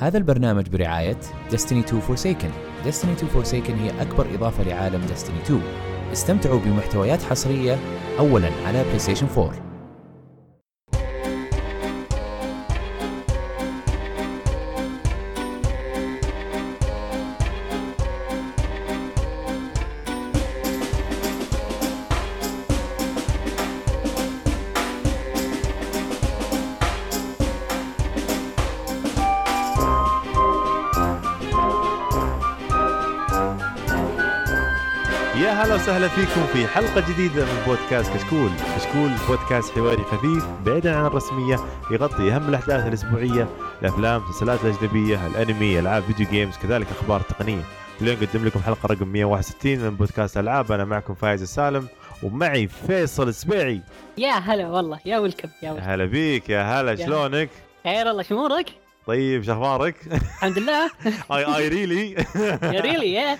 هذا البرنامج برعاية Destiny 2 Forsaken. Destiny 2 Forsaken هي أكبر إضافة لعالم Destiny 2 استمتعوا بمحتويات حصرية أولا على PlayStation 4 وسهلا فيكم في حلقة جديدة من بودكاست كشكول. كشكول بودكاست حواري خفيف بعيدا عن الرسمية يغطي أهم الأحداث الأسبوعية الأفلام المسلسلات الأجنبية الأنمي ألعاب video games كذلك أخبار تقنية. اليوم نقدم لكم حلقة رقم 161 من بودكاست ألعاب. أنا معكم فايز السالم ومعي فيصل السبيعي. يا هلا والله يا welcome يا welcome هلا بيك يا هلا شلونك؟ خير الله شمورك طيب شو أخبارك الحمد لله. اي اي ريلي يا ريلي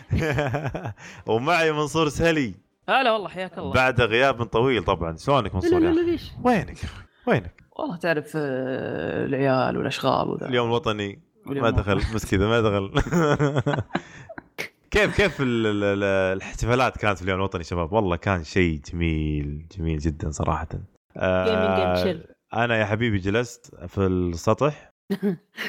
ومعي منصور سهلي. هلا والله حياك الله. بعد غياب طويل طبعا. شلونك لا منصور لا لا؟ ليش؟ وينك؟ وينك؟ والله تعرف آه، العيال والأشغال وذا. اليوم الوطني. ما دخل بس كذا ما دخل. كيف كيف ال- ال- ال- الاحتفالات كانت في اليوم الوطني شباب؟ والله كان شيء جميل جميل جدا صراحة. آه أنا يا حبيبي جلست في السطح.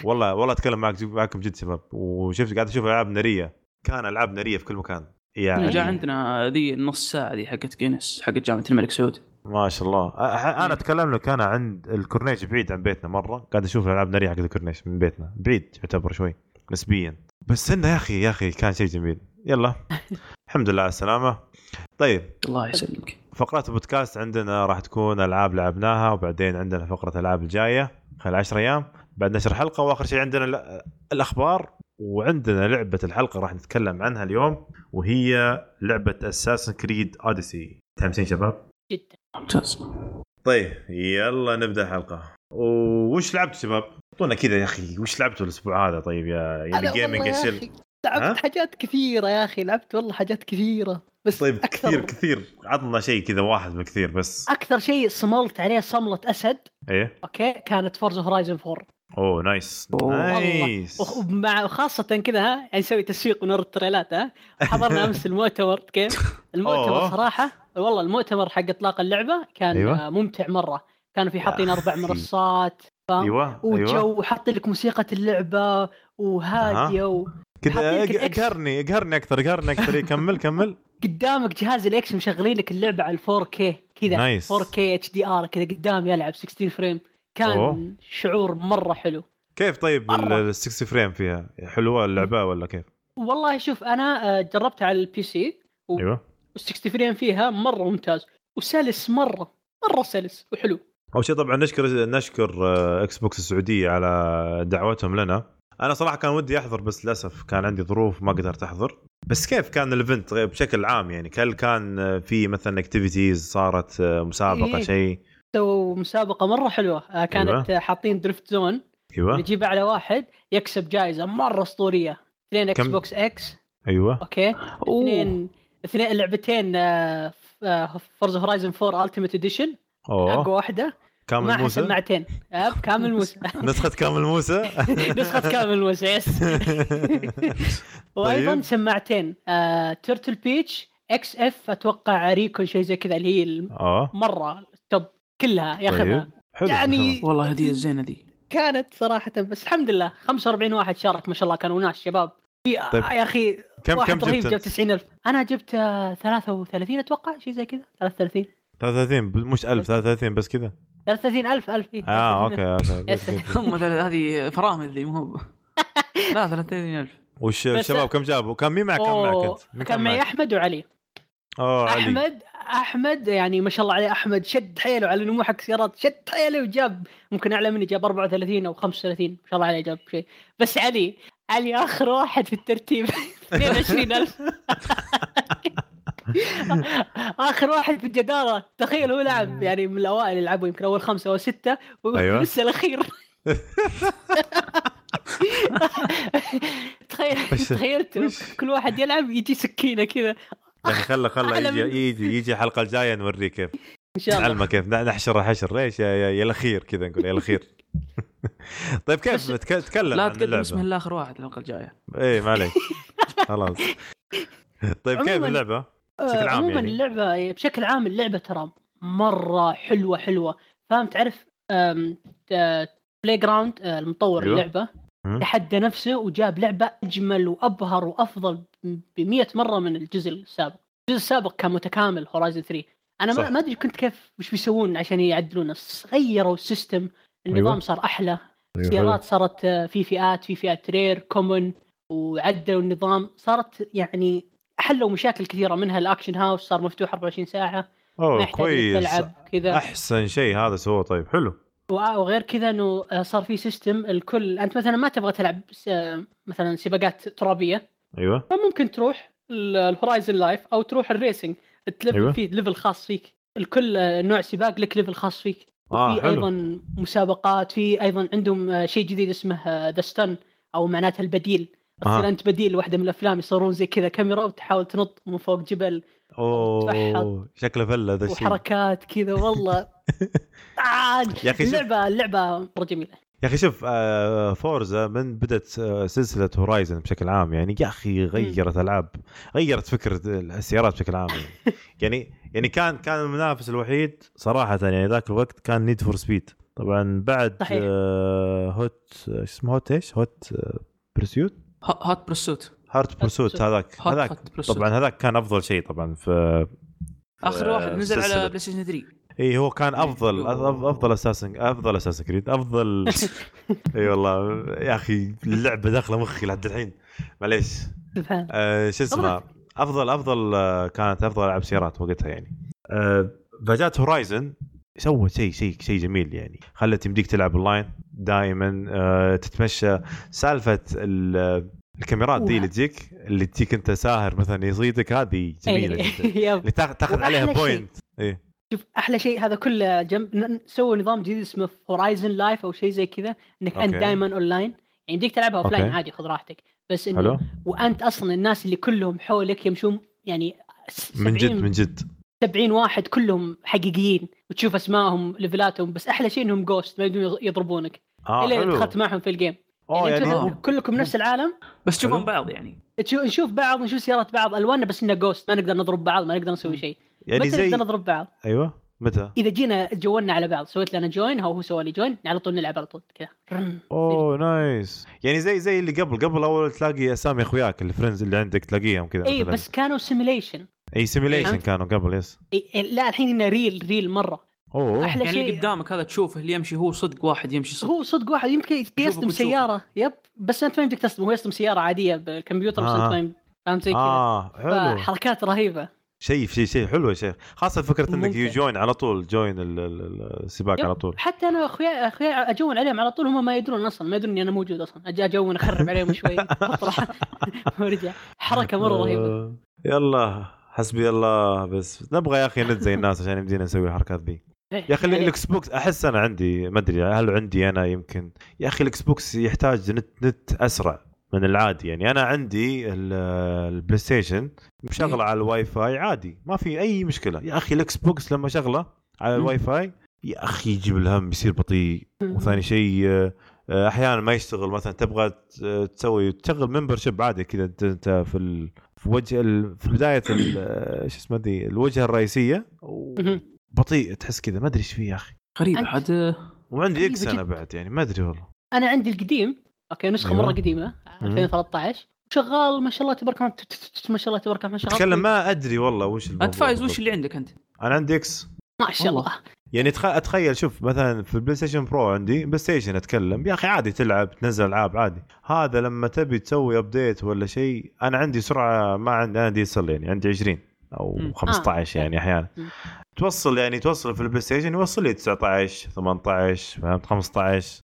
والله والله أتكلم معك معكم جد شباب. وشفت قاعد أشوف ألعاب نارية. كان ألعاب نارية في كل مكان. يعني جاء عندنا ذي النص ساعة ذي حقت جينيس حقت جامعة الملك سعود. ما شاء الله. أنا أتكلم لك أنا عند الكورنيش بعيد عن بيتنا مرة. قاعد أشوف الالعاب نارية حق الكورنيش من بيتنا. بعيد يعتبر شوي نسبيا. بس إنه يا أخي يا أخي كان شيء جميل. يلا. الحمد لله على السلامة. طيب. الله يسلمك. فقرات البودكاست عندنا راح تكون ألعاب لعبناها وبعدين عندنا فقرة الالعاب الجاية خلال 10 أيام. بعد نشر حلقة وآخر شيء عندنا ال- الأخبار وعندنا لعبة الحلقة راح نتكلم عنها اليوم وهي لعبة اساسن كريد اوديسي متحمسين شباب؟ جدا. ممتاز. طيب يلا نبدأ الحلقة. وش لعبتوا شباب؟ أعطونا كذا يا أخي وش لعبتوا الأسبوع هذا؟ طيب يا يا أنا جيمنج يا ها؟ لعبت حاجات كثيرة يا أخي لعبت والله حاجات كثيرة بس طيب أكثر كثير كثير. عطنا شيء كذا واحد من كثير بس. أكثر شيء صملت عليه صملة أسد. إيه. أوكي كانت Forza Horizon 4 أوه nice أوه. nice ومع خاصة كذا ها يعني نسوي تسويق ونور ال trailerات ها حضرنا أمس المؤتمر كيف؟ المؤتمر أوه. صراحة والله المؤتمر حق إطلاق اللعبة كان أيوة. أيوة. ممتع مرة كانوا في حاطين أربع. منصات فاهم؟ أيوه وجو وحاط لك موسيقى اللعبة وهادية وقدامك كذا حاطين لك اق- ال X. اقهرني اقهرني أكثر اقهرني أكثر إيه، كمل كمل جهاز ال X مشغلين لك اللعبة على 4K كذا nice. 4K HDR كذا قدام يلعب 60 frame كان أوه. شعور مرة حلو. كيف طيب. ال 60 frame فيها؟ حلوة اللعبة ولا كيف؟ والله شوف أنا آه، جربتها على ال PC و- أيوه. وال60 frame فيها مرة ممتاز وسلس مرة مرة سلس وحلو. أول شيء طبعا نشكر نشكر آه، Xbox السعودية على دعوتهم لنا. أنا صراحة كان ودي أحضر بس للأسف كان عندي ظروف ما قدرت أحضر. بس كيف كان ال event غير- بشكل عام يعني هل كان آه، في مثلا activities صارت آه، مسابقة إيه. شيء؟ سووا مسابقة مرة حلوة. آه، كانت آه، حاطين drift zone أيوه. يجيب على واحد يكسب جائزه مرة أسطورية. اثنين Xbox X أيوه. أوكي. أوه. اثنين اثنين لعبتين آه، Forza Horizon 4 ultimate edition اقوى واحدة. كامل موسى؟ سماعتين آه، كامل موسى. نسخة كامل موسى؟ نسخة كامل موسى yes وأيضا طيب. سماعتين آه، Turtle Beach XF أتوقع Recon شيء زي كذا اللي هي مرة top كلها ياخذها طيب حلو يعني والله هدية الزينة ذي كانت صراحة بس الحمد لله 45 واحد شارك ما شاء الله كانوا ناس شباب في طيب. يا أخي كم واحد كم رهيب جبت جاب انت؟ 90000 أنا جبت آه، 33 أتوقع شيء زي كذا 33 33 مش 1000 33 بس كذا 33000 1000 إيه. آه أوكي 33,000. أوكي. هم هذه فرامل ذي مو هو لا 30000 وش بس- الشباب كم جابوا؟ كان مين معك كم معك أنت؟ كان معي؟ أحمد وعلي اوه علي. أحمد أحمد يعني ما شاء الله عليه أحمد شد حيله على انه مو حق سيارات شد حيله وجاب ممكن أعلى مني جاب 34 أو 35 ما شاء الله عليه جاب شيء. بس علي علي آخر واحد في الترتيب 22000 آخر واحد في الجدارة تخيل هو لعب يعني من الأوائل اللي لعبوا يمكن أول خمسة أو ستة أيوة. ولسه الأخير. تخيل تخيلت؟ كل واحد يلعب يجي سكينة كذا. يعني خله خله يجي من- يجي يجي الحلقة الجاية نوريه كيف. إن شاء الله. نعلمه كيف. نحشر حشر. ليش يا, يا, يا الأخير كذا نقول يا الأخير. طيب كيف تكلم لا عن تقدم اللعبة. اسمه لاخر واحد الحلقة الجاية. إيه ما عليك. خلاص. طيب كيف عموماً- اللعبة؟ آه، بشكل عام عموما يعني. اللعبه بشكل عام اللعبة ترى مرة حلوة حلوة. فاهم؟ تعرف Playground المطور أيوة. اللعبة. تحدى نفسه وجاب لعبة أجمل وابهر وأفضل ب 100 مرة من الجزء السابق. الجزء السابق كان متكامل Horizon 3 أنا صح. ما أدري كنت كيف وش بيسوون عشان يعدلونه. غيروا ال system النظام أيوة. صار أحلى. أيوة، السيارات صارت آه، في فئات في فئات rare common وعدلوا النظام. صارت يعني حلوا مشاكل كثيرة منها. ال auction house صار مفتوح 24 ساعة. أوه كويس. تلعب كذا. أحسن شيء هذا سووه. طيب حلو. وغير كذا إنه آه، صار في system الكل. أنت مثلا ما تبغى تلعب آه، مثلا سباقات ترابية. أيوه. فممكن تروح ال- ال Horizon Life أو تروح ال racing level أيوة. فيه level خاص فيك. الكل آه، نوع سباق لك level خاص فيك. آه في أيضا مسابقات في أيضا عندهم آه، شيء جديد اسمه the stunt أو معناتها البديل. تصير آه. انت بديل واحدة من الأفلام يصورون زي كذا كاميرا وتحاول تنط من فوق جبل أوه شكله فله ذا الشيء. وحركات كذا والله. آه يا شوف. اللعبه اللعبه مرة جميلة. يا أخي شوف آه Forza من بدأت آه سلسلة Horizon بشكل عام يعني يا أخي غيرت ألعاب غيرت فكره السيارات بشكل عام يعني يعني, يعني كان كان المنافس الوحيد صراحة يعني ذاك الوقت كان Need for Speed طبعا بعد صحيح. Hot آه، اسمه Hot إيش؟ Hot Pursuit Hot Pursuit Hot Pursuit. هذاك Hot هذاك Hot طبعا هذاك كان أفضل شيء طبعا في آخر واحد نزل. على PlayStation 3 إي هو كان أفضل أيوه. أف- أفضل Assassin's أفضل Assassin's Creed أفضل إي والله يا أخي اللعبة داخلة مخي لحد الحين. معليش. آه شو اسمه أفضل أفضل آه، كانت أفضل ألعاب سيارات وقتها يعني. آه فجات Horizon سوت شيء شيء شيء جميل يعني. خلت يمديك تلعب اونلاين دائما آه تتمشى. سالفة ال- الكاميرات دي اللي تجيك اللي تجيك أنت ساهر مثلا يصيدك هذه جميلة جدا. إيه،. اللي تاخ- تاخذ عليها. point إيه. شوف أحلى شيء هذا كله جنب سووا نظام جديد اسمه Horizon Life أو شيء زي كذا إنك أنت أوكي. دائما اونلاين يعني يمديك تلعبها offline. عادي خذ راحتك. بس إنه حلو. وأنت أصلا الناس اللي كلهم حولك يمشون يعني من جد 70 من جد. 70 واحد كلهم حقيقيين وتشوف أسمائهم levelاتهم بس أحلى شيء إنهم ghost ما يقدرون يضربونك. آه الا دخلت معهم في ال game أوه يعني, يعني يعني كلكم نفس العالم. بس تشوفون. بعض يعني. تشوف نشوف بعض نشوف سيارات بعض ألواننا بس انه ghost ما نقدر نضرب بعض ما نقدر نسوي شيء. يعني متى زي نقدر نضرب بعض أيوه متى؟ إذا جينا joinنا على بعض سويت لنا join أو هو سوى لي join على طول نلعب على طول كذا. أوه nice يعني زي زي اللي قبل قبل أول تلاقي أسامي أخوياك ال friends اللي عندك تلاقيهم كذا اي. بس كانوا simulation إي simulation؟ كانوا قبل yes لا الحين إنه real real مرة أوه أحلى يعني اللي شيء قدامك هذا تشوفه اللي يمشي هو صدق واحد يمشي صدق هو صدق واحد يمكن يصدم. سيارة yep بس أنت ما يمديك تصدم هو يصدم سيارة عادية بالكمبيوتر بس آه. انت ما يم- فهمت زي كذا آه حلو فحركات رهيبة شيء شيء شيء حلو يا شيخ. خاصة فكرة إنك ممتع. ي join على طول join ال- ال- ال- السباق. على طول. حتى أنا اخوياي اخوياي أ join عليهم على طول هم ما يدرون أصلا ما يدرون إني أنا موجود أصلا. أجي أجون أخرب عليهم شوي. ورجع. حركة مرة رهيبة. يلا. حسبي الله. بس نبغى يا أخي نت زي الناس عشان يمدينا نسوي الحركات ذي يا أخي يعني ال Xbox أحس أنا عندي ما أدري هل عندي أنا يمكن. يا أخي ال Xbox يحتاج نت نت أسرع. من العادي يعني. أنا عندي ال- ال PlayStation مشغلة على الواي فاي عادي ما في أي مشكلة. يا أخي ال Xbox لما شغلة على. الواي فاي يا أخي يجيب الهم يصير بطيء. وثاني شيء آه، آه، أحيانا ما يشتغل. مثلا تبغى تسوي تشغل membership عادي كذا انت أنت في ال... في وجه ال... في بداية ال... آه، شو اسمه دي الوجهة الرئيسية. بطيء تحس كذا ما أدري إيش فيه يا أخي. غريب. عاد وعندي X أنا. بعد يعني ما أدري والله. أنا عندي القديم. أوكي نسخة أيوة. مره قديمه 2013 شغال ما شاء الله تبارك الله ما شاء الله تبارك الله شغال اتكلم ما أدري والله وش انت فايز. وش اللي عندك أنت؟ أنا عندي إكس ما شاء الله يعني تخ... أتخيل شوف مثلا في ال PlayStation Pro عندي PlayStation أتكلم يا أخي عادي تلعب تنزل ألعاب عادي هذا لما تبي تسوي update ولا شيء أنا عندي سرعة ما عندي أنا دي يصل يعني عندي 20 أو مم. 15 آه. يعني أحيانا. توصل يعني توصل في ال PlayStation يوصل لي 19 18 فهمت 15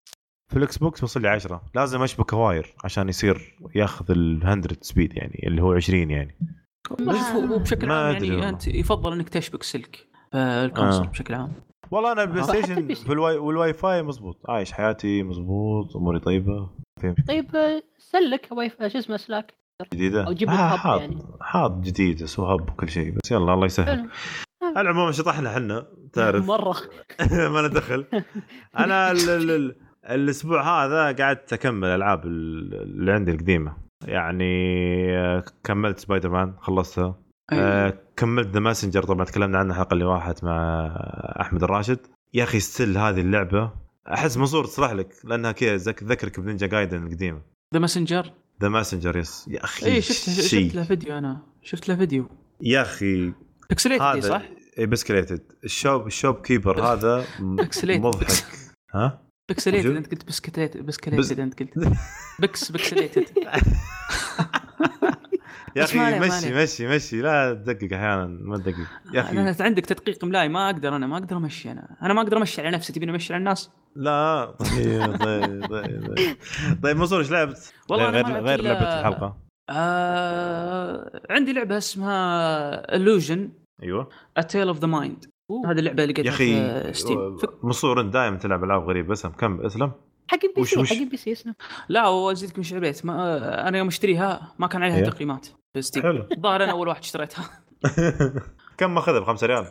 في ال Xbox يوصل لي 10 لازم أشبك wire عشان يصير ياخذ ال 100 speed يعني اللي هو 20 يعني. هو بشكل عام يعني والله. أنت يفضل إنك تشبك سلك الكونسول آه. بشكل عام. والله أنا آه. حتى ستيشن. في الواي والواي فاي مزبوط عايش حياتي مزبوط أموري طيبة. طيب آه، سلك واي شو اسمه سلاك؟ جديدة؟ أو جيب لك آه حاط يعني. حاط جديد هب وكل شيء. بس يلا الله يسهل. حلو. على العموم شطحنا إحنا تعرف. مرة. ما له دخل. أنا ال ال ال الأسبوع هذا قعدت أكمل ألعاب اللي عندي القديمة. يعني آه، كملت سبايدر مان خلصتها. أيوة. آه، كملت The Messenger طبعا تكلمنا عنها الحلقة اللي راحت مع أحمد الراشد. يا أخي still هذه اللعبة. أحس منصور تصلح لك لأنها كذا ذك- تذكرك ب Ninja Gaiden القديمة. The Messenger The Messenger yes. يا أخي اي شفت شيء. شفت له فيديو أنا. شفت له فيديو. يا أخي pixelated هذا صح؟ اي piskelated ال shop ال shopkeeper هذا. مضحك. ها؟ pixelated موجود؟ انت قلت piskelated pis- piskelated انت قلت. pix pixelated يا أخي مشي. مشي مشي. لا تدقق أحيانا ما تدقق. يا أخي أنا عندك تدقيق ملاي. ما أقدر أنا ما أقدر أمشي أنا. أنا ما أقدر أمشي على نفسي. تبيني أمشي على الناس؟ لا. طيب طيب طيب طيب, طيب منصور إيش لعبت؟ والله غير غير, لعبة الحلقة. آه عندي لعبة اسمها illusion. أيوه. A Tale of the Mind. هذه اللعبة اللي يا لقيتها أخي في ستيم انت دائما تلعب ألعاب غريبة اسلم كم؟ إسلم؟ حق البي وش- سي؟ حق البي سي اسمه لا وازيدك من شعبيت ما أنا يوم اشتريها ما كان عليها إيه. تقييمات في ستيم حلو. الظاهر أنا أول واحد اشتريتها. كم ماخذها ب 5 ريال؟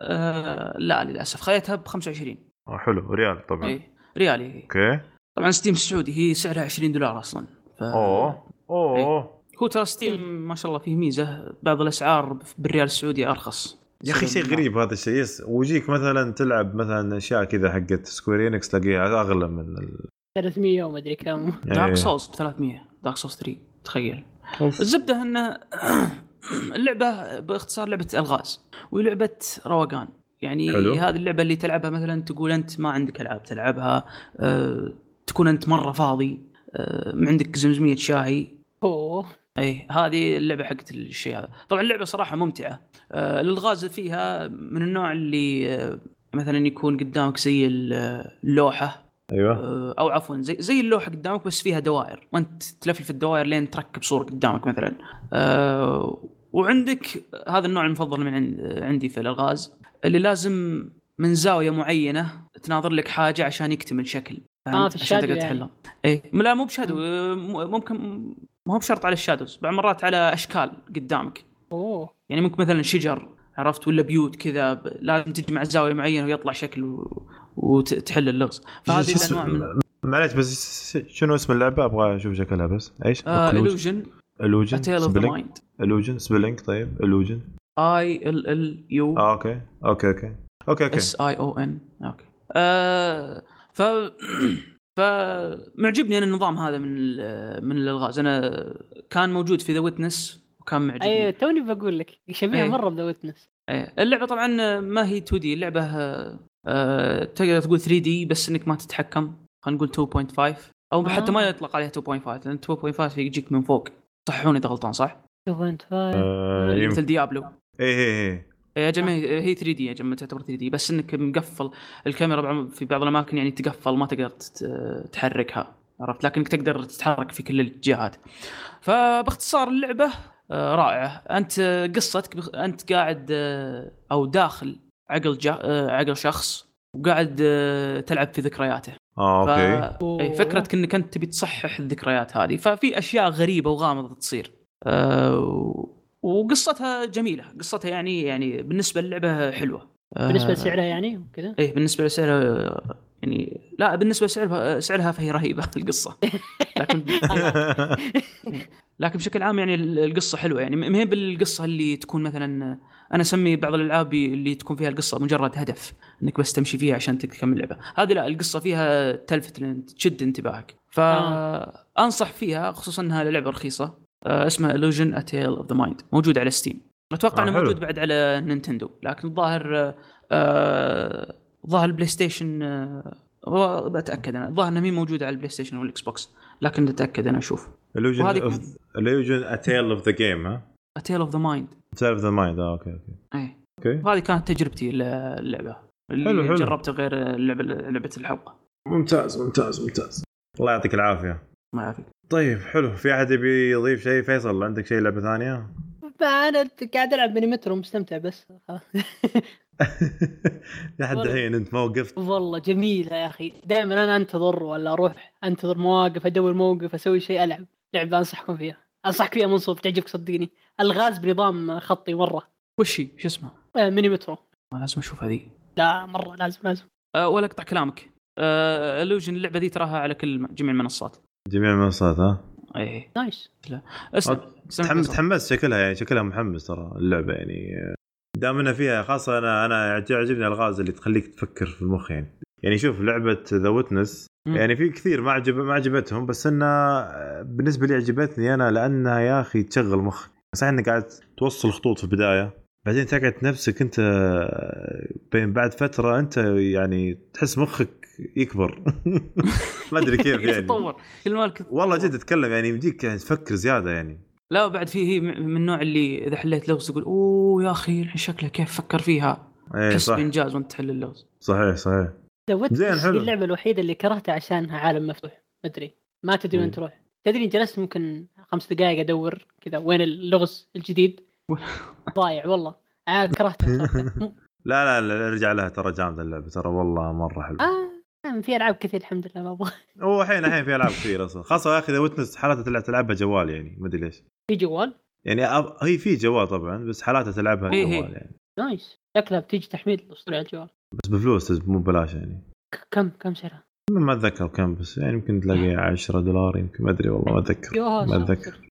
آه لا للأسف. خذيتها ب 25 آه، حلو. ريال طبعا. اي ريالي أوكي. طبعا ستيم السعودي هي سعرها 20 دولار أصلا. ف... أوه. أوه. هو ترى ستيم ما شاء الله فيه ميزة. بعض الأسعار بالريال السعودي أرخص. يا أخي شيء غريب هذا الشيء. يس ويجيك مثلا تلعب مثلا أشياء كذا حقت Square Enix تلاقيها أغلى من ال... 300 وما أدري كم. Dark Souls ب 300 Dark Souls 3 تخيل. الزبدة إنه اللعبة باختصار لعبة ألغاز ولعبة روقان. يعني حلو. هذه اللعبة اللي تلعبها مثلا تقول أنت ما عندك ألعاب تلعبها أه تكون أنت مرة فاضي أه عندك زمزمية شاي أوه. إي هذه اللعبة حقت الشيء هذا. طبعا اللعبة صراحة ممتعة. آه الألغاز فيها من النوع اللي آه مثلا يكون قدامك زي اللوحة. أيوه. آه أو عفوا زي زي اللوحة قدامك بس فيها دوائر. وأنت تلفلف الدوائر لين تركب صورة قدامك مثلا. آه وعندك هذا النوع المفضل من عن- عندي في الألغاز اللي لازم من زاوية معينة تناظر لك حاجة عشان يكتمل شكل؟ آه، في عشان ال shadow تقدر يعني. تحلها. إي لا مو ب shadow آه، ممكن ما هو بشرط على ال shadows بعض مرات على أشكال قدامك. أوه. يعني ممكن مثلا شجر عرفت؟ ولا بيوت كذا لازم تجمع زاوية معينة ويطلع شكل و... وتحل اللغز. فهذه الأنواع من معليش بس شنو اسم اللعبة؟ أبغى أشوف شكلها بس. إيش؟ Illusion the Mind. Illusion spelling طيب. Illusion I L L U آه okay. okay okay. okay okay. S I O N okay. آه ف فمعجبني أنا النظام هذا من ال- من الألغاز أنا كان موجود في The Witness وكان معجبني اي توني بقول لك شبيهه إيه. مرة ب The Witness إيه. اللعبة طبعا ما هي 2 D اللعبة آه، آه، تقدر تقول 3 D بس إنك ما تتحكم خلينا نقول 2.5 أو آه. حتى ما يطلق عليها 2.5 لأن 2.5 يجيك من فوق صححوني إذا غلطان صح؟ 2.5 آه، يمكن. مثل ديابلو إيه إيه إيه يا جماعة هي 3 دي يا جماعة تعتبر 3 دي بس إنك مقفل الكاميرا في بعض الأماكن يعني تقفل ما تقدر تحركها عرفت؟ لكنك تقدر تتحرك في كل الاتجاهات فباختصار اللعبة آه، رائعة. أنت قصتك أنت قاعد آه، أو داخل عقل جا آه، عقل شخص وقاعد تلعب في ذكرياته. آه ف... أوكي اي فكرتك إنك أنت تبي تصحح الذكريات هذه. ففي أشياء غريبة وغامضة تصير. أه و- وقصتها جميلة. قصتها يعني يعني بالنسبة للعبة حلوة. بالنسبة لسعرها يعني وكذا؟ إيه بالنسبة لسعرها يعني لا بالنسبة لسعرها سعرها فهي رهيبة القصة. لكن لكن بشكل عام يعني القصة حلوة يعني. ما هي بالقصة اللي تكون مثلا أنا أسمي بعض الألعاب اللي تكون فيها القصة مجرد هدف إنك بس تمشي فيها عشان تكمل اللعبه هذه لا القصة فيها تلفت تشد انتباهك. فانصح فيها خصوصا إنها لعبة رخيصة. آه، اسمها illusion a tale of the mind. موجود على Steam أتوقع آه، إنه. موجود بعد على Nintendo. لكن الظاهر آه، آه، ظاهر ال PlayStation آه، هو بتأكد أنا. الظاهر انها مي موجوده على ال PlayStation وال Xbox لكن أتأكد أنا أشوف. وهذه of Illusion a tale of the game ها؟ A Tale of the Mind. tale of the mind آه okay okay. اي okay. وهذه كانت تجربتي اللعبه اللي حلو، حلو. جربتها غير اللعبه لعبة الحلقة. ممتاز ممتاز ممتاز. الله يعطيك العافية. ما يعرفك طيب حلو. في أحد يبي يضيف شيء؟ فيصل عندك شيء لعبة ثانية؟ أنا قاعد ألعب Mini Metro مستمتع بس. لحد. الحين أنت ما وقفت. والله جميلة يا أخي. دائما أنا أنتظر ولا أروح أنتظر مواقف أدور موقف أسوي شيء ألعب لعبة أنصحكم فيها. أنصحك فيها منصور تعجبك صدقني. الغاز بنظام خطي مرة. وش هي؟ شو اسمه؟ آه، Mini Metro ما لازم أشوف هذه. لا مرة لازم لازم. أه ولا أقطع كلامك. آه الوجن اللعبة دي تراها على كل جميع المنصات. جميع المنصات ها؟ إيه. nice. تحمس. تحمست شكلها يعني شكلها محمس ترى اللعبة يعني. دام انها فيها خاصة أنا أنا يعجبني الألغاز اللي تخليك تفكر في المخ يعني. يعني شوف لعبة The Witness. يعني في كثير ما عجب ما عجبتهم بس انها بالنسبة لي عجبتني أنا لأنها يا أخي تشغل مخ. صحيح إنك قاعد توصل خطوط في البداية بعدين تقعد نفسك انت بين بعد فترة انت يعني تحس مخك يكبر. ما أدري كيف يعني. يتطور كل مالك والله جد أتكلم يعني يمديك يعني تفكر زيادة يعني. لا بعد في هي من النوع اللي إذا حليت لغز تقول أوه يا أخي الحين شكله كيف فكر فيها. إيه تحس صح. بإنجاز وأنت تحل اللغز. صحيح صحيح. زين، حلو. اللعبة الوحيدة اللي كرهتها عشانها عالم مفتوح؟ ما أدري. ما تدري وين مم. تروح. تدري جلست ممكن خمس دقائق أدور كذا وين اللغز الجديد؟ ضايع والله. عاد كرهتها كرهتها. لا لا لا ارجع لها ترى جامدة اللعبة ترى والله مرة حلوة. آه في ألعاب كثير الحمد لله ما أبغى. هو الحين الحين في ألعاب كثير أصلا. خاصة يا أخي The Witness حالاتها تلعب تلعبها جوال يعني ما أدري ليش. في جوال؟ يعني أب- هي في جوال طبعا بس حالاتها تلعبها جوال. يعني. nice. شكلها بتيجي تحميل اسطوري على الجوال. بس بفلوس مو ببلاش يعني. كم كم سعرها؟ ما أتذكر كم بس يعني يمكن تلاقي 10 دولار يمكن ما أدري والله ما أتذكر. ما. أتذكر.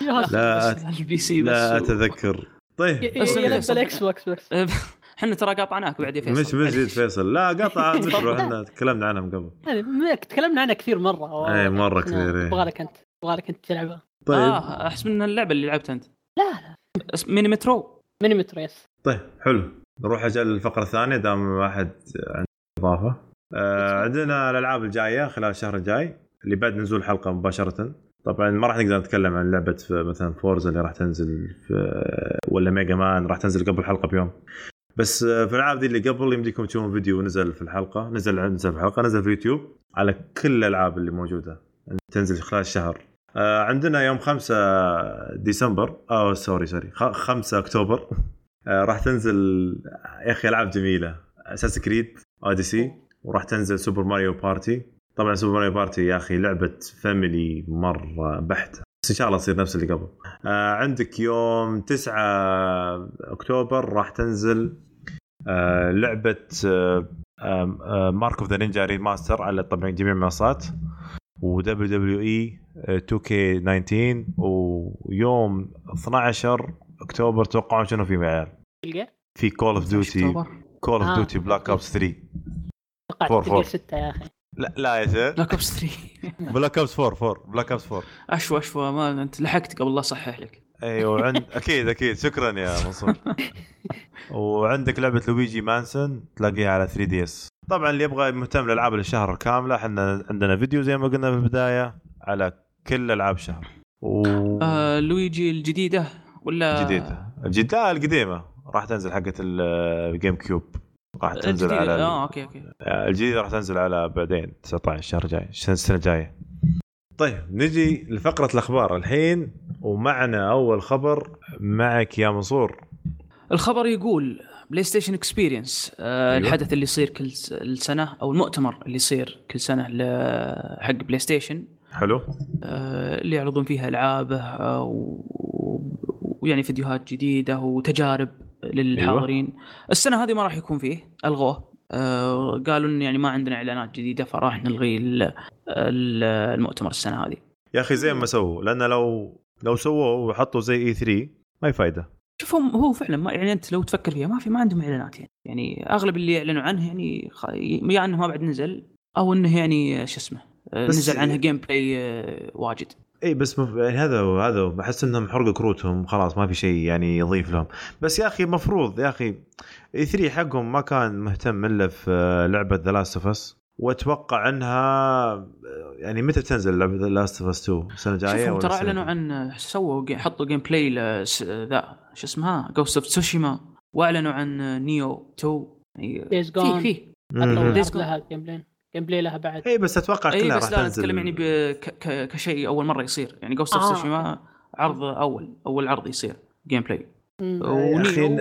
لا ال PC بس. لا أتذكر. طيب. ي- بس. بالاكس بوكس بس. إحنا ترى قاطعناك بعد يا فيصل. مش مش جيت فيصل. لا قطع مترو إحنا تكلمنا عنها من قبل ما- تكلمنا عنها كثير مرة. إيه، مرة كثير، إيه. أبغى لك أنت أبغى لك أنت تلعبها. طيب. آه أحس من اللعبة اللي لعبتها أنت. لا لا. ميني مترو. ميني مترو يس. طيب حلو. نروح أجل الفقرة الثانية دام واحد عنده إضافة. آه عندنا الألعاب الجاية خلال الشهر الجاي اللي بعد نزول الحلقة مباشرة. طبعا ما راح نقدر نتكلم عن لعبة مثلا Forza اللي راح تنزل في ولا Mega Man راح تنزل قبل الحلقة بيوم. بس آه، في الألعاب دي اللي قبل يمديكم تشوفون فيديو نزل في الحلقة نزل نزل في الحلقة نزل في اليوتيوب على كل الألعاب اللي موجودة. تنزل خلال الشهر. آه عندنا يوم 5 ديسمبر آه sorry sorry 5 أكتوبر. آه راح تنزل يا أخي ألعاب جميلة. Assassin's Creed Odyssey وراح تنزل Super Mario Party طبعا Super Mario Party يا أخي لعبة family مرة بحتة بس إن شاء الله تصير نفس اللي قبل آه عندك يوم 9 أكتوبر راح تنزل آه لعبة آه Mark of the Ninja remaster على طبعا جميع المنصات و دبليو دبليو اي 2 كي 19 ويوم 12 أكتوبر توقعون شنو في معيار في Call of Duty. Call of آه. Duty Black Ops 3 توقعت four- تلقى four. ستة يا أخي لا لا يا شيخ Black Ops 3 Black Ops 4 4 Black Ops 4 أشوى أشوى. ما أنت لحقت قبل لا اصحح لك. أيوه عند أكيد أكيد. شكرا يا منصور. وعندك لعبة Luigi's Mansion تلاقيها على 3DS طبعا اللي يبغى مهتم للالعاب الشهر الكامله إحنا عندنا فيديو زي ما قلنا في البداية على كل ألعاب الشهر و... آه لويجي الجديدة ولا جديدة الجديدة. لا القديمة. راح تنزل حقت ال GameCube راح تنزل الجديدة. على آه okay okay. الجديدة راح تنزل على بعدين 19 الشهر الجاي السنة الجاية. طيب نجي لفقرة الأخبار الحين ومعنا أول خبر معك يا منصور. الخبر يقول PlayStation Experience آه أيوة. الحدث اللي يصير كل س- السنة أو المؤتمر اللي يصير كل سنة حق PlayStation حلو. آه اللي يعرضون فيها ألعابه آه، ويعني فيديوهات جديدة وتجارب. للحاضرين. أيوة. السنة هذه ما راح يكون فيه ألغوه. آه قالوا إن يعني ما عندنا إعلانات جديدة فراح نلغي ال- ال- المؤتمر السنة هذه. يا أخي زي ما سووا لأن لو لو سووه وحطوا زي E3 ما هي فايدة. شوف هو فعلا ما يعني أنت لو تفكر فيها ما في ما عندهم إعلانات يعني. يعني أغلب اللي يعلنوا عنه يعني خ... يا إنه ما بعد نزل أو إنه يعني شو اسمه نزل عنها gameplay واجد. إي بس مف... يعني هذا هو هذا هو. بحس إنهم حرقوا كروتهم خلاص ما في شيء يعني يضيف لهم. بس يا أخي المفروض يا أخي E3 حقهم ما كان مهتم إلا في لعبة The Last of Us وأتوقع إنها يعني متى تنزل لعبة The Last of Us 2 السنة الجاية ترى أعلنوا؟ عن سووا حطوا gameplay لس- ذا شو اسمها؟ Ghost of Tsushima وأعلنوا عن Nioh 2 يعني في. في. gameplay لها بعد. اي بس أتوقع اي كلها بس راح لا تنزل. نتكلم يعني ب- ك- ك- كشيء أول مرة يصير. يعني Ghost of آه، تسوشيما عرض أول أول عرض يصير gameplay و Nioh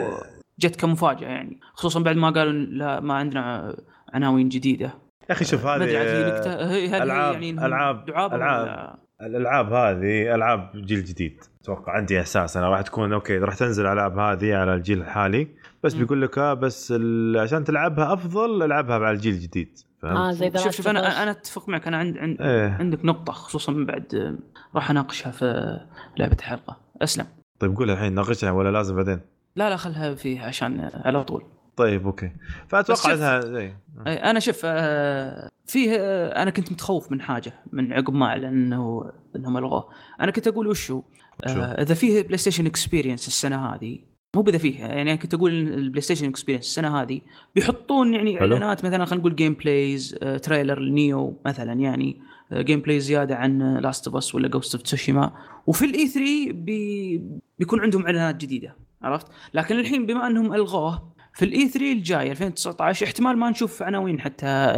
جت كمفاجأة يعني. خصوصا بعد ما قالوا لا ما عندنا عناوين جديدة. يا أخي شوف هذه هي ألعاب- يعني ألعاب. ولا الألعاب هذه ألعاب جيل جديد. أتوقع عندي إحساس أنا راح تكون okay راح تنزل الالعاب هذه على الجيل الحالي. بس. بيقول لك آه بس ال- عشان تلعبها أفضل ألعبها على الجيل الجديد فهمت؟ آه زي شوف شوف. أنا أنا أتفق معك أنا عند, عند إيه عندك نقطة خصوصا من بعد آه، راح أناقشها في لعبة الحلقة أسلم طيب قولها الحين ناقشها ولا لازم بعدين؟ لا لا خلها فيه عشان آه، على طول طيب أوكي فأتوقع إنها زي أي، أنا شوف آه، فيه آه، أنا كنت متخوف من حاجة من عقب ما اعلن انه إنهم ألغوه أنا كنت أقول وشو شو؟ آه، إذا فيه PlayStation Experience السنة هذه مو بذا فيه. يعني كنت أقول ال PlayStation Experience السنة هذه بيحطون يعني حلو. إعلانات مثلا خلينا نقول gameplays آه، trailer ال Nioh مثلا يعني آه، gameplay زيادة عن Last of Us ولا Ghost of Tsushima وفي ال E3 بي بيكون عندهم إعلانات جديدة عرفت؟ لكن الحين بما أنهم ألغوه في ال E3 الجاي 2019 احتمال ما نشوف عناوين حتى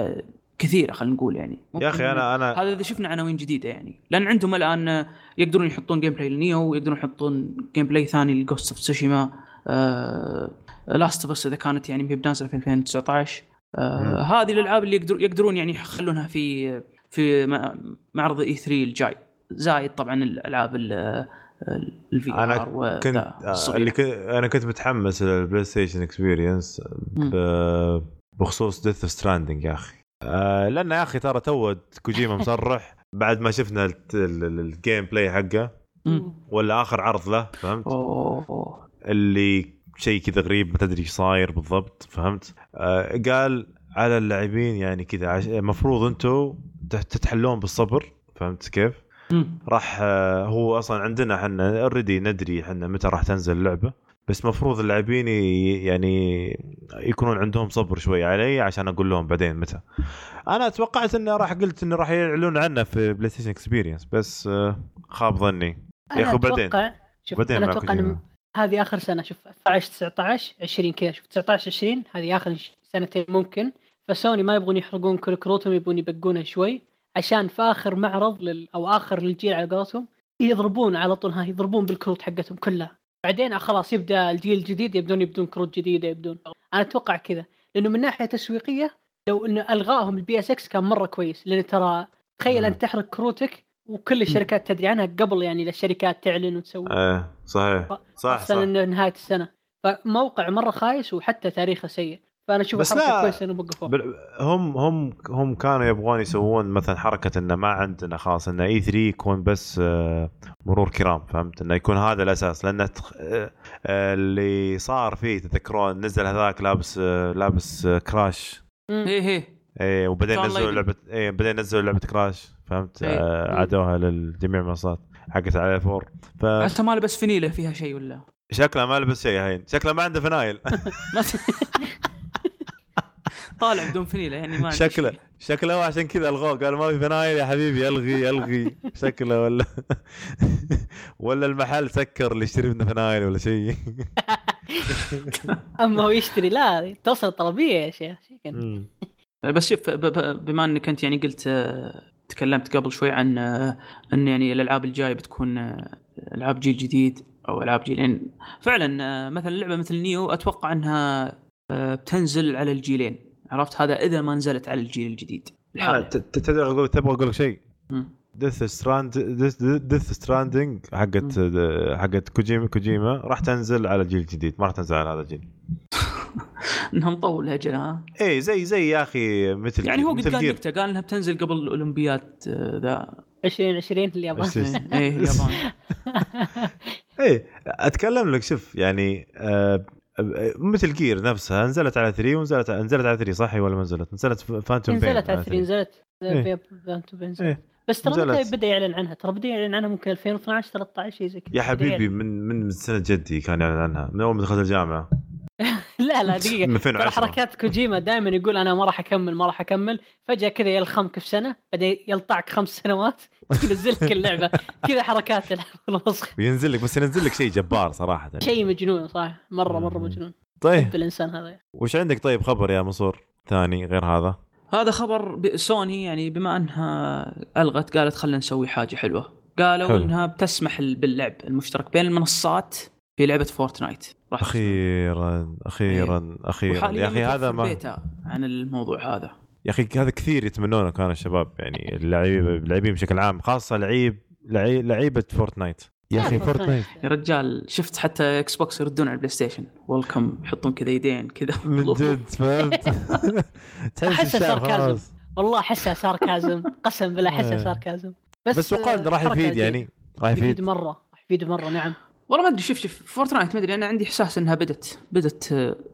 كثيرة خلينا نقول يعني. يا أخي أنا أنا هذا إذا شفنا عناوين جديدة يعني. لأن عندهم الآن يقدرون يحطون gameplay ل Nioh ويقدرون يحطون gameplay ثاني ل Ghost of Tsushima Last of Us إذا كانت يعني هي بنازله في 2019 آه. هذه الالعاب اللي يقدر يقدرون يعني يخلونها في في معرض E3 الجاي. زايد طبعا الألعاب الفي أنا ار كنت آه، اللي كنت أنا كنت متحمس لل PlayStation Experience ب- بخصوص Death Stranding يا أخي. آه لأن يا أخي ترى تو كوجيما مصرح بعد ما شفنا الت- ال- ال- ال gameplay حقه ولا آخر عرض له فهمت؟ أوه. اللي شيء كذا غريب ما تدري إيش صاير بالضبط فهمت؟ آه قال على اللاعبين يعني كذا عش... المفروض أنتم تتحلون بالصبر فهمت كيف. راح آه، هو أصلا عندنا إحنا already ندري إحنا متى راح تنزل اللعبة بس مفروض اللاعبين يعني يكونون عندهم صبر شوي علي عشان أقول لهم بعدين متى. أنا توقعت انه راح قلت انه راح يعلنون عنه في PlayStation Experience بس آه، خاب ظني. يا أخي بعدين. شوف بعدين أنا أتوقع. هذه آخر سنة شوف 12 19 20 كذا شوف 19 20 هذه آخر سنتين ممكن. فسوني ما يبغون يحرقون كل كروتهم يبون يبقونها شوي عشان في آخر معرض لل أو آخر الجيل على قولتهم يضربون على طول ها يضربون بالكروت حقتهم كلها. بعدين خلاص يبدأ الجيل الجديد يبدون يبدون كروت جديده يبدون. أنا أتوقع كذا لأنه من ناحية تسويقية لو انه الغائهم ال PSX كان مرة كويس لأن ترى تخيل مم. انت تحرق كروتك وكل الشركات تدري عنها قبل يعني الشركات تعلن وتسوي. إيه صحيح صح صح. إنه نهاية السنة. فموقع مرة خايس وحتى تاريخه سيء. فأنا أشوف بس لا. كويسة إنه وقفوه هم هم هم كانوا يبغون يسوون مثلا حركة إنه ما عندنا خلاص إنه E3 يكون بس آه، مرور كرام فهمت؟ إنه يكون هذا الأساس. لأن تخ- آه، آه، اللي صار فيه تذكرون نزل هذاك لابس لابس كراش. إيه إيه. إيه وبعدين نزلوا. لعبة إيه بعدين نزلوا لعبة كراش. فهمت. آه، عادوها للجميع المنصات حقت على فور أنت ما لبس فنيله فيها شيء ولا؟ فشكله ما لبس شيء هين شكله ما عنده فنايل طالع بدون فنيله يعني ما شكله. شكله عشان كذا ألغوه. قال ما في فنايل يا حبيبي ألغي ألغي. شكله ولا ولا المحل سكر اللي يشتري منه فنايل ولا شيء. أما هو يشتري لا توصل طلبية يا شيخ. بس شوف بما إنك أنت يعني قلت آه، تكلمت قبل شوي عن إن يعني الألعاب الجاية بتكون ألعاب جيل جديد أو ألعاب جيلين فعلا آه، مثلا لعبة مثل نيو أتوقع إنها آه، بتنزل على الجيلين. عرفت؟ هذا إذا ما نزلت على الجيل الجديد آه، تدري أقول تبغى أقول لك شيء. Death Strand Death Stranding حقت حقت كوجيما كوجيما راح تنزل على الجيل الجديد ما راح تنزل على هذا الجيل. انها مطول أجل ها اي زي زي يا أخي مثل يعني هو قد قال. نكتة قال إنها بتنزل قبل الأولمبياد آه، ذا 2020 اليابان بس- إيه إيه، اليابان إيه أتكلم لك شوف يعني آه مثل Gear نفسها نزلت على 3 ونزلت نزلت على 3 صح ولا ما نزلت؟ نزلت Phantom Pain نزلت على 3 نزلت إيه. في فانتو بنزل. إيه. بس ترى. متى بدأ يعلن عنها ترى بدأ يعلن عنها ممكن 2012 13 شيء زي كذا يا حبيبي. من من سنة جدي كان يعلن عنها من أول ما دخلت الجامعة لا لا دقيقة. من ترى 2010 حركات كوجيما دائما يقول أنا ما راح أكمل ما راح أكمل. فجأة كذا يلخمك في سنة بعدين يلطعك خمس سنوات ينزل لك اللعبة. كذا حركات الوسخ وينزل لك بس ينزل لك شيء جبار صراحة. شيء مجنون صح. مرة مرة. مجنون. طيب. الإنسان هذا. وش عندك طيب خبر يا منصور ثاني غير هذا؟ هذا خبر سوني يعني بما أنها ألغت قالت خلينا نسوي حاجة حلوة. قالوا حلو. إنها بتسمح ال- باللعب المشترك بين المنصات في لعبة Fortnite. راح أخيرا أخيرا أخيرا. وحاليا يا أخي هذا ما عن الموضوع هذا. يا أخي هذا كثير يتمنونه كانوا الشباب يعني اللاعبين اللاعبين بشكل عام خاصة لعيب لعي- لعيبة Fortnite. يا أخي Fortnite. يا رجال شفت حتى Xbox يردون على ال PlayStation welcome يحطون كذا يدين كذا. من جد فهمت؟ الشعب sarcasm. والله احسها sarcasm. قسم بالله احسها إيه. sarcasm. بس وقال إنه راح يفيد. يعني. راح يفيد. يفيد مرة. راح يفيد مرة نعم. والله ما أدري شوف شوف Fortnite ما أدري أنا عندي إحساس إنها بدت بدت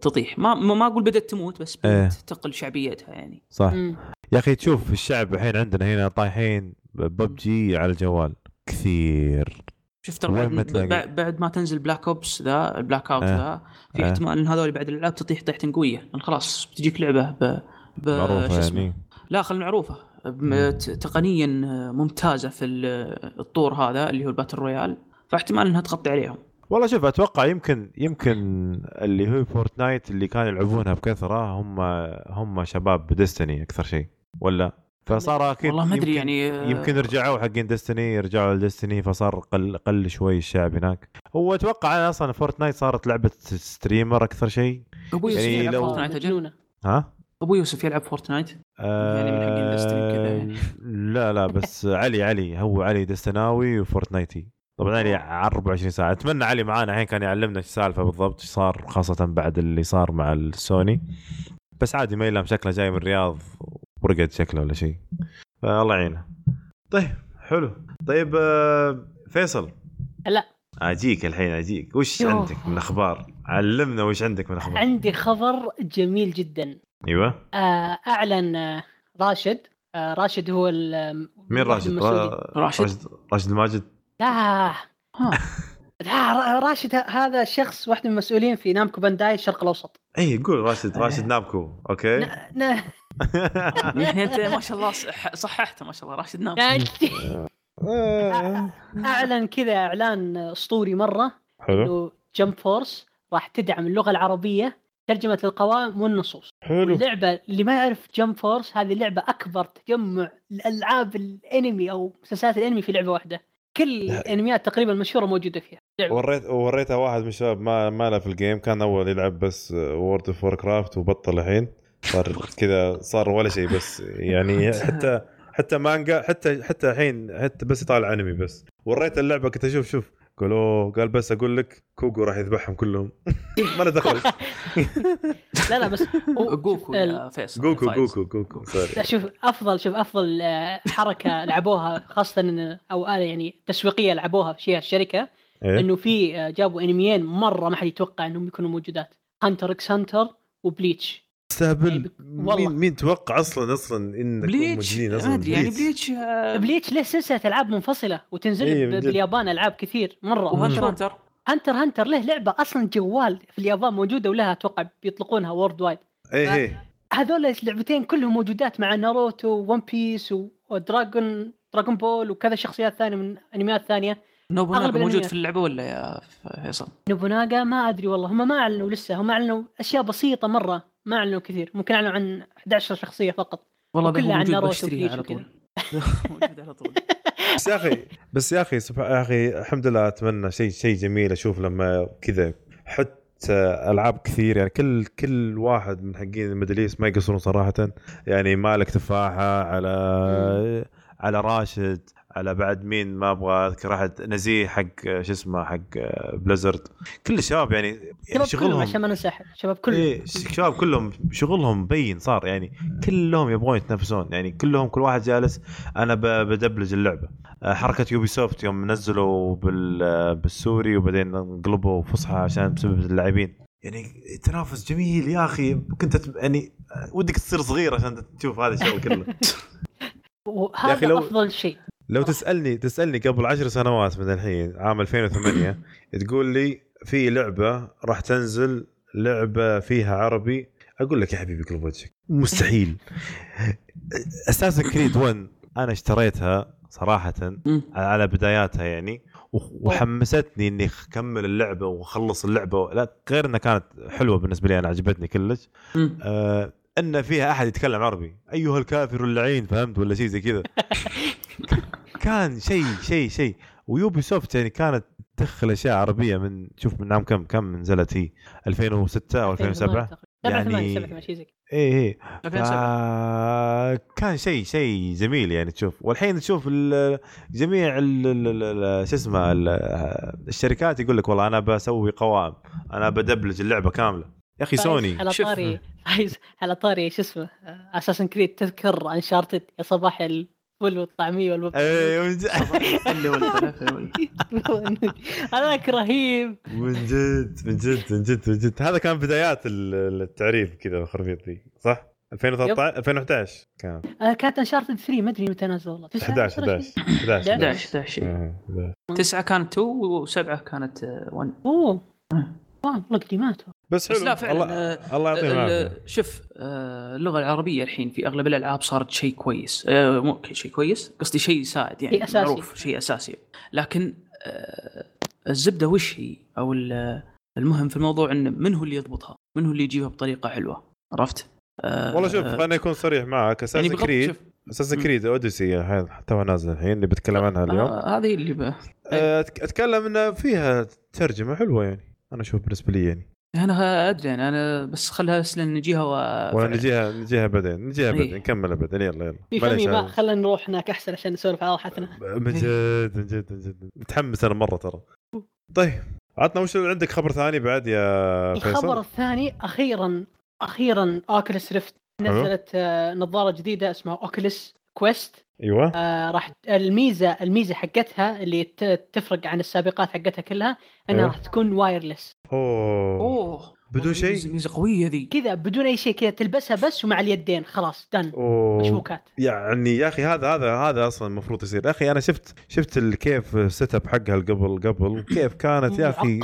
تطيح ما ما ما أقول بدت تموت بس إيه. بدت تقل شعبيتها يعني صح مم. يا أخي تشوف الشعب الحين عندنا هنا طايحين ببجي على الجوال كثير شفت بعد. بعد, ما تنزل Black Ops ذا ال Blackout إيه. ذا في إيه. احتمال إن هذول بعد الألعاب تطيح طيحه قوية لأن خلاص بتجيك لعبة ب, ب... معروفة؟ يعني لا خل معروفة ت- تقنيا ممتازة في ال- الطور هذا اللي هو ال battle royale فاحتمال إنها تغطي عليهم. والله شوف أتوقع يمكن يمكن اللي هو Fortnite اللي كانوا يلعبونها بكثرة هم هم شباب Destiny أكثر شيء. ولا؟ فصار أكيد والله ما أدري يمكن- يعني آه، يمكن رجعوا حقين Destiny رجعوا ل Destiny فصار قل قل شوي الشعب هناك. هو أتوقع أنا أصلا Fortnite صارت لعبة streamer أكثر شيء. أبو يوسف يعني يلعب لو- Fortnite أجل؟ ها؟ أبو يوسف يلعب Fortnite يعني من حقين Destiny كذا. يعني. لا لا بس علي علي. هو علي دستناوي وفورتنايتي طبعا علي على 24 ساعة. أتمنى علي معانا. الحين كان يعلمنا إيش السالفه بالضبط إيش صار خاصة بعد اللي صار مع السوني. بس عادي ما يلام شكله جاي من الرياض ورقد شكله ولا شيء. فالله يعينه. طيب حلو. طيب آه، فيصل. لا. أجيك الحين أجيك. وش يوه. عندك من أخبار؟ علمنا وش عندك من أخبار. عندي خبر جميل جدا. أيوه. آه، أعلن آه، راشد. راشد هو ال- مين راشد؟ راشد. راشد الماجد لا. ها. لا را- راشد هذا شخص واحد من المسؤولين في نامكو بانداي الشرق الأوسط. اي قول راشد راشد Namco okay. ن- ن- يعني أنت ما شاء الله صح- صححته ما شاء الله راشد نام أعلن كذا إعلان أسطوري مرة حلو. إنه Jump Force راح تدعم اللغة العربية ترجمة القوائم والنصوص. حلو. اللعبه اللي ما يعرف Jump Force هذه لعبة أكبر تجمع الألعاب الأنمي أو مسلسلات الأنمي في لعبة واحدة. كل لا. الانميات تقريبا المشهوره موجودة فيها لعبة. وريت وريتها واحد من الشباب ما ما له في ال game كان أول يلعب بس World of Warcraft وبطل الحين صار كذا صار ولا شيء بس يعني حتى حتى مانجا حتى حتى الحين حتى بس يطالع أنمي بس وريت اللعبة كنت أشوف شوف قال اوه قال بس أقول لك جوكو راح يذبحهم كلهم. ما له دخل. لا لا بس جوكو يا فيصل جوكو فايز. جوكو جوكو. sorry لا شوف أفضل شوف أفضل آه، حركة لعبوها خاصة إن أو آلة يعني تسويقية لعبوها في الشركة إيه؟ إنه في آه، جابوا أنميين مرة ما حد يتوقع إنهم يكونوا موجودات. Hunter x Hunter و Bleach تستهبل والله. مين مين توقع أصلا أصلا انكم Bleach ما أصلا أدري يعني Bleach. Bleach آه، Bleach له سلسلة ألعاب منفصلة وتنزل إيه،. باليابان ألعاب كثير مرة و Hunter. Hunter Hunter Hunter له لعبة أصلا جوال في اليابان موجودة ولها أتوقع بيطلقونها worldwide إيه إيه هذول اللعبتين كلهم موجودات مع ناروتو One Piece و Dragon Dragon Ball وكذا شخصيات ثانية من أنميات ثانية نوبوناغا موجود. في اللعبة ولا يا فيصل؟ نوبوناغا ما أدري والله هم ما أعلنوا لسه هم أعلنوا أشياء بسيطة مرة ما أعلنوا كثير ممكن أعلنوا عن 11 شخصية فقط والله هو عن ناروتو على. طول. موجود على طول. بس يا أخي بس يا أخي سبحان يا أخي الحمد لله أتمنى شيء شيء جميل أشوف لما كذا حتى ألعاب كثير يعني كل كل واحد من حقين ال Middle East ما يقصرون صراحة. يعني مالك تفاحة على على راشد على بعد مين ما أبغى أذكر أحد نزيه حق شو اسمه حق Blizzard كل الشباب يعني, يعني شباب كلهم شغلهم عشان ما ننسى أحد شباب كلهم. إيه الشباب كلهم شغلهم مبين صار يعني كلهم يبغون يتنافسون يعني كلهم كل واحد جالس أنا بدبلج اللعبة. آه، حركة Ubisoft يوم نزلوا آه، بالسوري وبعدين انقلبوا فصحى عشان بسبب اللاعبين. يعني تنافس جميل يا أخي كنت يعني آه، ودك تصير صغير عشان تشوف هذا الشيء كله. وهذا لو- أفضل شيء. لو تسألني تسألني قبل عشر سنوات من الحين عام 2008 تقول لي في لعبة راح تنزل لعبة فيها عربي أقول لك يا حبيبي قلب وجهك. مستحيل. أساسا كريد 1 أنا اشتريتها صراحة. على بداياتها يعني وح- وحمستني إني أكمل اللعبة وأخلص اللعبة لا غير إنها كانت حلوة بالنسبة لي أنا عجبتني كلش. آه إن فيها أحد يتكلم عربي. أيها الكافر اللعين فهمت؟ ولا شيء زي كذا. كان شيء شيء شيء. ويوبي سوفت يعني كانت تدخل أشياء عربية من شوف من عام كم كم نزلت هي؟ 2006 أو 2007 7 8 يعني 7 8 شيء زي كذا. إيه إيه. 2007 كان شيء شيء جميل يعني تشوف. والحين تشوف ال- جميع ال- ال- ال- شو اسمه ال- الشركات يقول لك والله أنا بسوي قوائم أنا بدبلج اللعبة كاملة. يا أخي سوني. على. طاري عايز على طاري شو اسمه Assassin's Creed تذكر Uncharted يا صباح الفول والطعمية والبطاطا إيه من جد اللي والفلافل وال- هذاك رهيب. من جد من جد من جد من جد. هذا كان بدايات ال- التعريف كذا الخرفيط ذي صح؟ 2013 2011 كان. آه، كانت انشارتد 3 ما أدري متى نزل والله. 11 11 11 11 11 آه، 11. تسعة كانت 2 وسبعة كانت 1 أوه. والله بس بس حلو لا فعلا الله آه، الله يعطيهم ال- العافية شوف آه، اللغة العربية الحين في أغلب الألعاب صارت شيء كويس آه، مو ك- شيء كويس قصدي شيء يساعد يعني شيء أساسي. معروف شيء أساسي لكن آه، الزبدة وش هي أو ال- المهم في الموضوع انه من هو اللي يضبطها؟ من هو اللي يجيبها بطريقة حلوة؟ عرفت؟ آه، والله شوف خليني أكون صريح معك أساسا بغض- كريد مم. كريد اوديسي توها نازل الحين اللي بتكلم عنها اليوم آه، هذه اللي ب... أتكلم انه فيها ترجمة حلوة يعني أنا أشوف بالنسبة لي يعني. أنا أدري يعني أنا بس خلها بس نجيها و ولا نجيها نجيها بعدين نجيها إيه. بعدين نكملها بعدين يلا يلا. في فمي ما خلينا نروح هناك أحسن عشان نسولف على راحتنا. من جد من جد من جد. متحمس أنا مرة ترى. طيب عطنا وش عندك خبر ثاني بعد يا الخبر فيصل؟ الثاني أخيرا أخيرا Oculus Rift. نزلت آه، نظارة جديدة اسمها Oculus Quest أيوه. آه راح الميزة الميزة حقتها اللي ت- تفرق عن السابقات حقتها كلها إنها أيوه. راح تكون wireless أوه. أوه. بدون شيء؟ ميزة- ميزة قوية ذي. كذا بدون أي شيء كذا تلبسها بس ومع اليدين خلاص done مشبوكات. يعني يا أخي هذا هذا هذا أصلا المفروض يصير. يا أخي أنا شفت شفت كيف ال setup حقها قبل قبل. كيف كانت يا أخي؟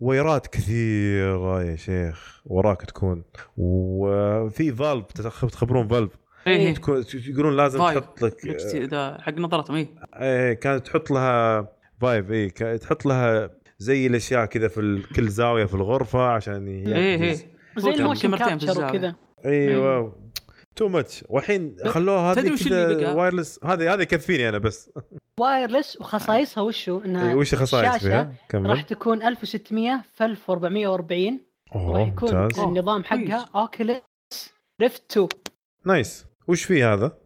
ويرات كثيرة يا شيخ. وراك تكون. وفي فالف تخ- تخبرون فالف. إيه إيه. تكون- يقولون لازم. تحط لك نكست- ذا حق نظارتهم اي إيه كانت تحط لها فايف اي كا- تحط لها زي الأشياء كذا في كل زاوية في الغرفة عشان إيه إيه. زي الموشن كابتشر. وكذا. أيوه تو ماتش والحين خلوها تدري هذه وش اللي كذا بقى؟ وايرلس هذه هذه يكفيني أنا بس. wireless وخصائصها وشو؟ إنها إيه، وش خصائص فيها؟ راح كمل تكون 1600 في 1440 راح أوه يكون النظام. حقها Oculus Rift 2 nice وش فيه هذا؟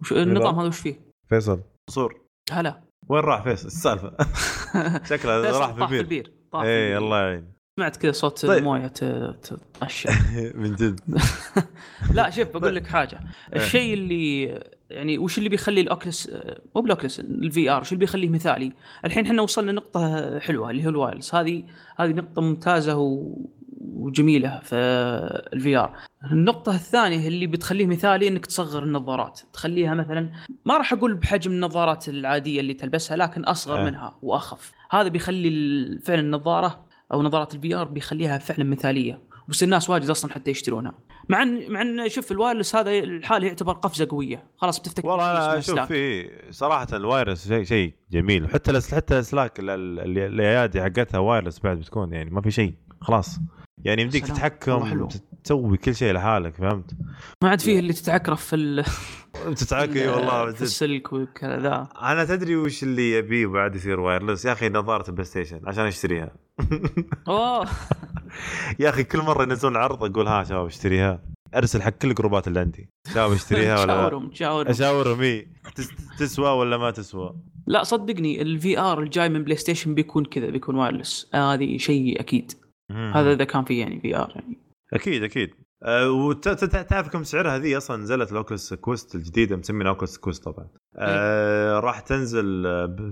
وش النظام هذا وش فيه؟ فيصل. صور. هلا. وين راح فيصل؟ السالفة؟ شكله راح في طاح في البير. البير اي. الله يعين سمعت كذا صوت طيب. موية تطش من جد. لا شوف بقول لك حاجة. الشيء اللي يعني وش اللي بيخلي ال Oculus مو بال Oculus ال VR وش اللي بيخليه مثالي؟ الحين إحنا وصلنا نقطة حلوة اللي هو ال wireless هذه هذه نقطة ممتازة و... وجميلة في ال VR النقطة الثانية اللي بتخليه مثالي إنك تصغر النظارات، تخليها مثلا ما راح أقول بحجم النظارات العادية اللي تلبسها لكن أصغر آه. منها وأخف، هذا بيخلي فعلا النظارة أو نظارات ال VR بيخليها فعلا مثالية، بس الناس واجد أصلا حتى يشترونها. مع ان مع إن شوف ال wireless هذا الحالة يعتبر قفزة قوية، خلاص بتفتكر والله أنا أشوف سلاك. في صراحة ال wireless شيء شيء جميل. حتى الأس- حتى الأسلاك ال- ال- ال- الايادي حقتها wireless بعد بتكون يعني ما في شيء. خلاص. يعني يمديك تتحكم. تسوي كل شيء لحالك فهمت؟ ما عاد فيه اللي تتعكرف في ال... تتعكي إي والله في. السلك وكذا. ذا أنا تدري وش اللي يبيه بعد يصير wireless يا أخي نظارة ال PlayStation عشان أشتريها. أوه. يا أخي كل مرة ينزلون عرض أقول ها شباب أشتريها. أرسل حق كل الجروبات اللي عندي. شباب أشتريها ولا؟ لا شاورهم شاورهم. أشاورهم إي. تس- تسوى ولا ما تسوى؟ لا صدقني ال VR الجاي من PlayStation بيكون كذا بيكون wireless هذه شيء أكيد. هذا إذا كان في يعني VR يعني. أكيد أكيد. أه وتعرف كم سعرها؟ ذي أصلا نزلت ال Oculus Quest الجديدة مسمينها Oculus Quest طبعا. أه راح تنزل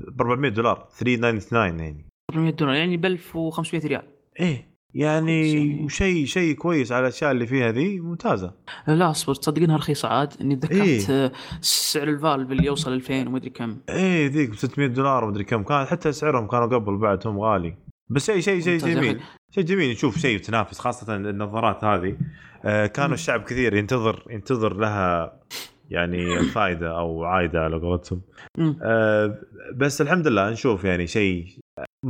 ب 400 دولار 399 يعني. 400 دولار يعني ب 1500 ريال. إيه يعني يعني- شيء شيء كويس على الأشياء اللي فيها ذي ممتازة. لا أصبر تصدق انها رخيصه عاد؟ إني تذكرت إيه. سعر الفالف اللي يوصل 2000 ومدري كم. إيه ذيك ب 600 دولار ومدري كم. كان حتى سعرهم كانوا قبل بعد هم غالي. بس شيء شيء شيء جميل. شيء جميل نشوف شيء تنافس خاصة النظارات هذه آه كانوا. الشعب كثير ينتظر ينتظر لها يعني فائده أو عايدة على قولتهم. آه بس الحمد لله نشوف يعني شيء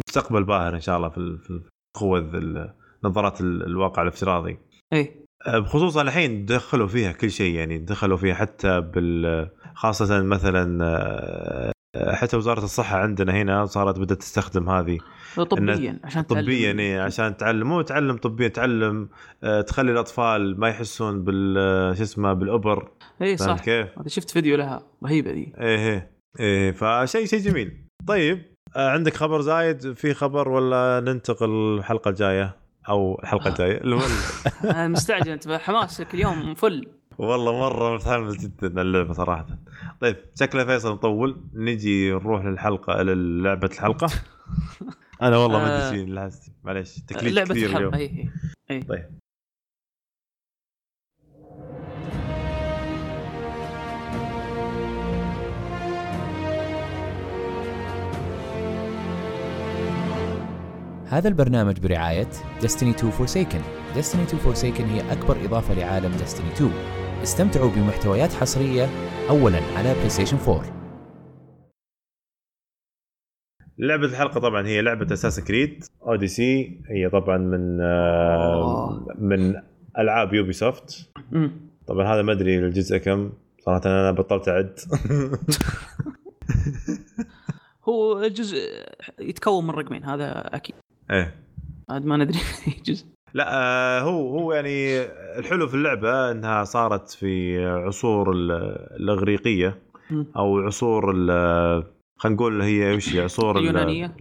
مستقبل باهر إن شاء الله في ال- نظارات ال- الواقع الافتراضي إيه آه، بخصوصا الحين دخلوا فيها كل شيء يعني دخلوا فيها حتى بال خاصة مثلا حتى وزارة الصحة عندنا هنا صارت بدأت تستخدم هذه. طبيا عشان. طبيا إيه عشان تعلم. مو تعلم طبيا تعلم آه، تخلي الأطفال ما يحسون بال آه، شو اسمه بالأبر. اي صح. كيف؟ شفت فيديو لها رهيبة ذي إيه إيه إيه فشيء شيء جميل. طيب آه، عندك خبر زايد؟ في خبر ولا ننتقل الحلقة الجاية؟ أو الحلقة الجاية؟ اللي هو أنا مستعجل أنت حماسك اليوم فل. والله مرة متحمس جدا اللعبة صراحة. طيب شكله فيصل نطول نجي نروح للحلقة للعبة الحلقة. أنا والله ما آه. ادري شيء لحظة. معليش تكليف لعبة كثير اليوم. الحلقة اي اي طيب. هذا البرنامج برعاية Destiny 2 Forsaken. Destiny 2 Forsaken هي أكبر إضافة لعالم Destiny 2 استمتعوا بمحتويات حصرية أولا على PlayStation 4 لعبة الحلقة طبعا هي لعبة Assassin's Creed Odyssey هي طبعا من آه. من ألعاب Ubisoft. طبعا هذا ما أدري الجزء كم. صراحة أنا بطلت أعد. هو الجزء يتكون من رقمين هذا أكيد. إيه. عاد ما ندري جزء. لا آه، هو هو يعني الحلو في اللعبة إنها صارت في عصور ال- الأغريقية. أو عصور ال- خلينا نقول هي وش هي عصور.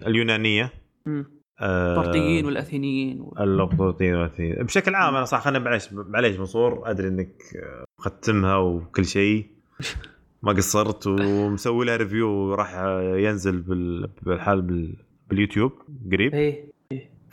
اليونانية أمم. آه، البرطيين والأثينيين و... الافلاطين والأثينيين. بشكل عام أنا صح خلينا معليش معليش منصور أدري إنك آه، ختمها وكل شيء ما قصرت ومسوي لها ريفيو وراح آه، ينزل بال- بالحال بال- باليوتيوب قريب إيه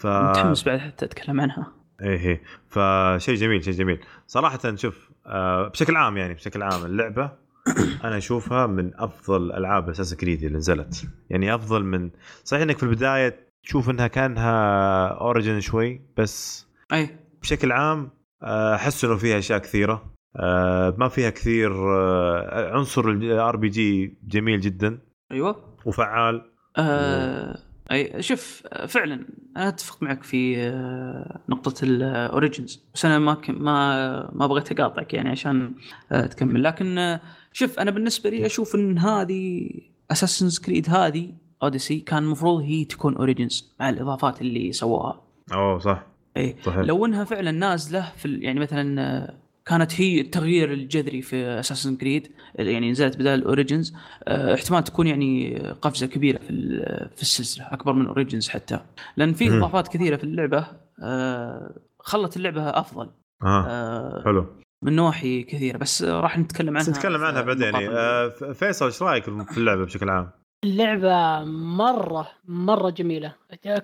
ف متحمس بعد حتى أتكلم عنها. إيه إيه. فشيء جميل شيء جميل. صراحة شوف آه بشكل عام يعني بشكل عام اللعبة أنا أشوفها من أفضل ألعاب Assassin's Creed اللي نزلت. يعني أفضل من صحيح إنك في البداية تشوف إنها كأنها Origin شوي بس أي. بشكل عام آه، أحس إنه فيها أشياء كثيرة. آه، ما فيها كثير آه، عنصر ال RPG جميل جدا. أيوه. وفعال. آه أي شوف آه، فعلا أنا أتفق معك في آه، نقطة ال Origins بس أنا ما ما ما بغيت أقاطعك يعني عشان آه، تكمل. لكن آه، شوف أنا بالنسبة لي أشوف إن هذه Assassin's Creed هذه Odyssey كان المفروض هي تكون Origins مع الإضافات اللي سووها. أوه صح. اي صحيح. لو إنها فعلا نازلة في يعني مثلا آه، كانت هي التغيير الجذري في Assassin's Creed يعني نزلت بدال ال Origins آه، احتمال تكون يعني قفزة كبيرة في ال- في السلسلة أكبر من Origins حتى. لأن في. إضافات كثيرة في اللعبة. آه، خلت اللعبة أفضل. آه آه، حلو. من نواحي كثيرة. بس آه، راح نتكلم عنها نتكلم عنها بعدين. يعني. آه، فيصل إيش رأيك في اللعبة بشكل عام؟ اللعبة مرة مرة جميلة.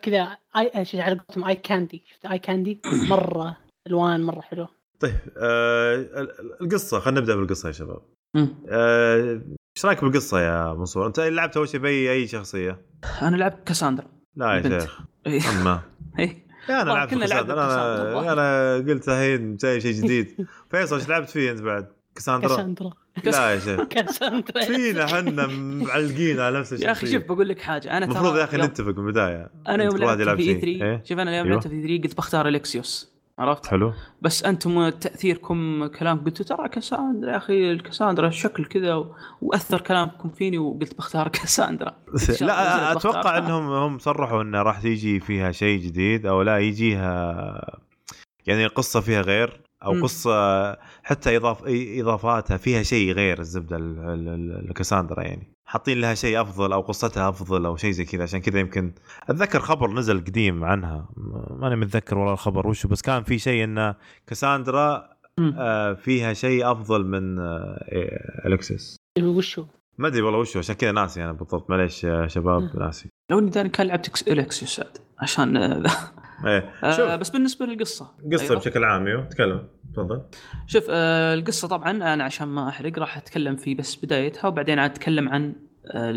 كذا اي على قولتهم اي كاندي شفت اي كاندي مرة ألوان مرة حلوة. طيب آه، ال- ال- القصة خلينا نبدأ بالقصة يا شباب. آه، إيش رأيك بالقصة يا منصور؟ أنت لعبت أول شيء بأي أي شخصية؟ أنا لعبت كاساندرا لا يا البنت. شيخ إيه. أما. يا أنا لعبت كاساندرا أنا. أنا قلت الحين جاي شيء جديد فيصل إيش لعبت فيه أنت بعد؟ كاساندرا؟ كاساندرا لا يا شيخ كاساندرا فينا إحنا معلقين على نفس الشيء يا أخي شوف بقول لك حاجة أنا المفروض يا أخي نتفق من البداية أنا يوم لعبت في شيء. 3 إيه؟ شوف أنا يوم أيوه. لعبت في 3 قلت بختار الكسيوس عرفت؟ حلو. بس أنتم تأثيركم كلام قلتوا ترى كاساندرا يا أخي الكاساندرا شكل كذا و... وأثر كلامكم فيني وقلت بختار الله لا أتوقع. انهم هم صرحوا انه راح تيجي فيها شيء جديد أو لا يجيها يعني القصة فيها غير أو مم. قصة حتى اضاف إضافاتها فيها شيء غير الزبدة ال- ال- ال- الكاساندرا يعني. حاطين لها شيء أفضل أو قصتها أفضل أو شيء زي كذا عشان كذا يمكن أتذكر خبر نزل قديم عنها. ماني متذكر والله الخبر وشو بس كان في شيء انه كاساندرا. آه، فيها شيء أفضل من آه، إيه، الكسس وشو ما أدري والله وشو عشان كذا ناسي أنا بالضبط معليش يا شباب. ناسي. لو إني كان لعبت عاد عشان آه، إيه شوف. بس بالنسبة للقصة. قصة أيوة. بشكل عام أيوه تكلم. تفضل شوف آه، القصة طبعا أنا عشان ما أحرق راح أتكلم في بس بدايتها وبعدين عاد أتكلم عن آه،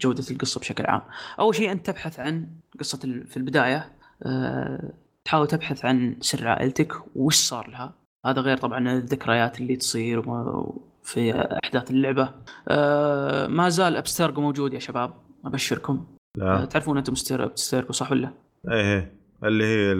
جودة القصة بشكل عام. أول شيء أنت تبحث عن قصة في البداية آه، تحاول تبحث عن سر عائلتك وش صار لها. هذا غير طبعا الذكريات اللي تصير وما- في أحداث اللعبة. آه، ما زال Abstergo موجود يا شباب أبشركم. آه، لا تعرفون أنتم Abstergo صح ولا؟ إيه إيه اللي هي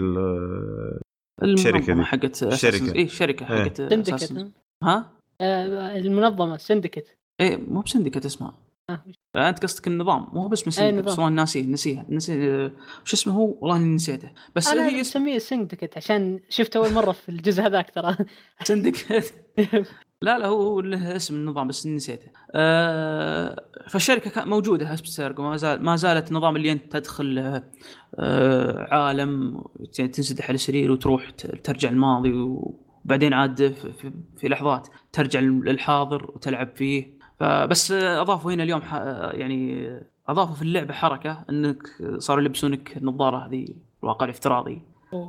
ال- المنظمه دي. حقت الشركة. اي شركة إيه. حقت Syndicate Assassin's- ها؟ آه، المنظمة Syndicate إيه مو ب Syndicate اسمها آه، أنت قصدك النظام مو أي Syndicate. بس والله ناسيه نسيه نسي شو اسمه هو والله إني نسيته بس أنا هي مسميه سندكت عشان شفته أول مرة في الجزء هذاك ترى سندكت لا لا هو له اسم النظام بس نسيته. آه فالشركة كانت موجودة هاسبسترج وما زال ما زالت نظام اللي أنت تدخل آه عالم تنسدح على السرير وتروح ترجع الماضي وبعدين عاد في, في, لحظات ترجع للحاضر وتلعب فيه. فبس أضافوا هنا اليوم يعني أضافوا في اللعبة حركة إنك صاروا يلبسونك النظارة هذه الواقع الافتراضي.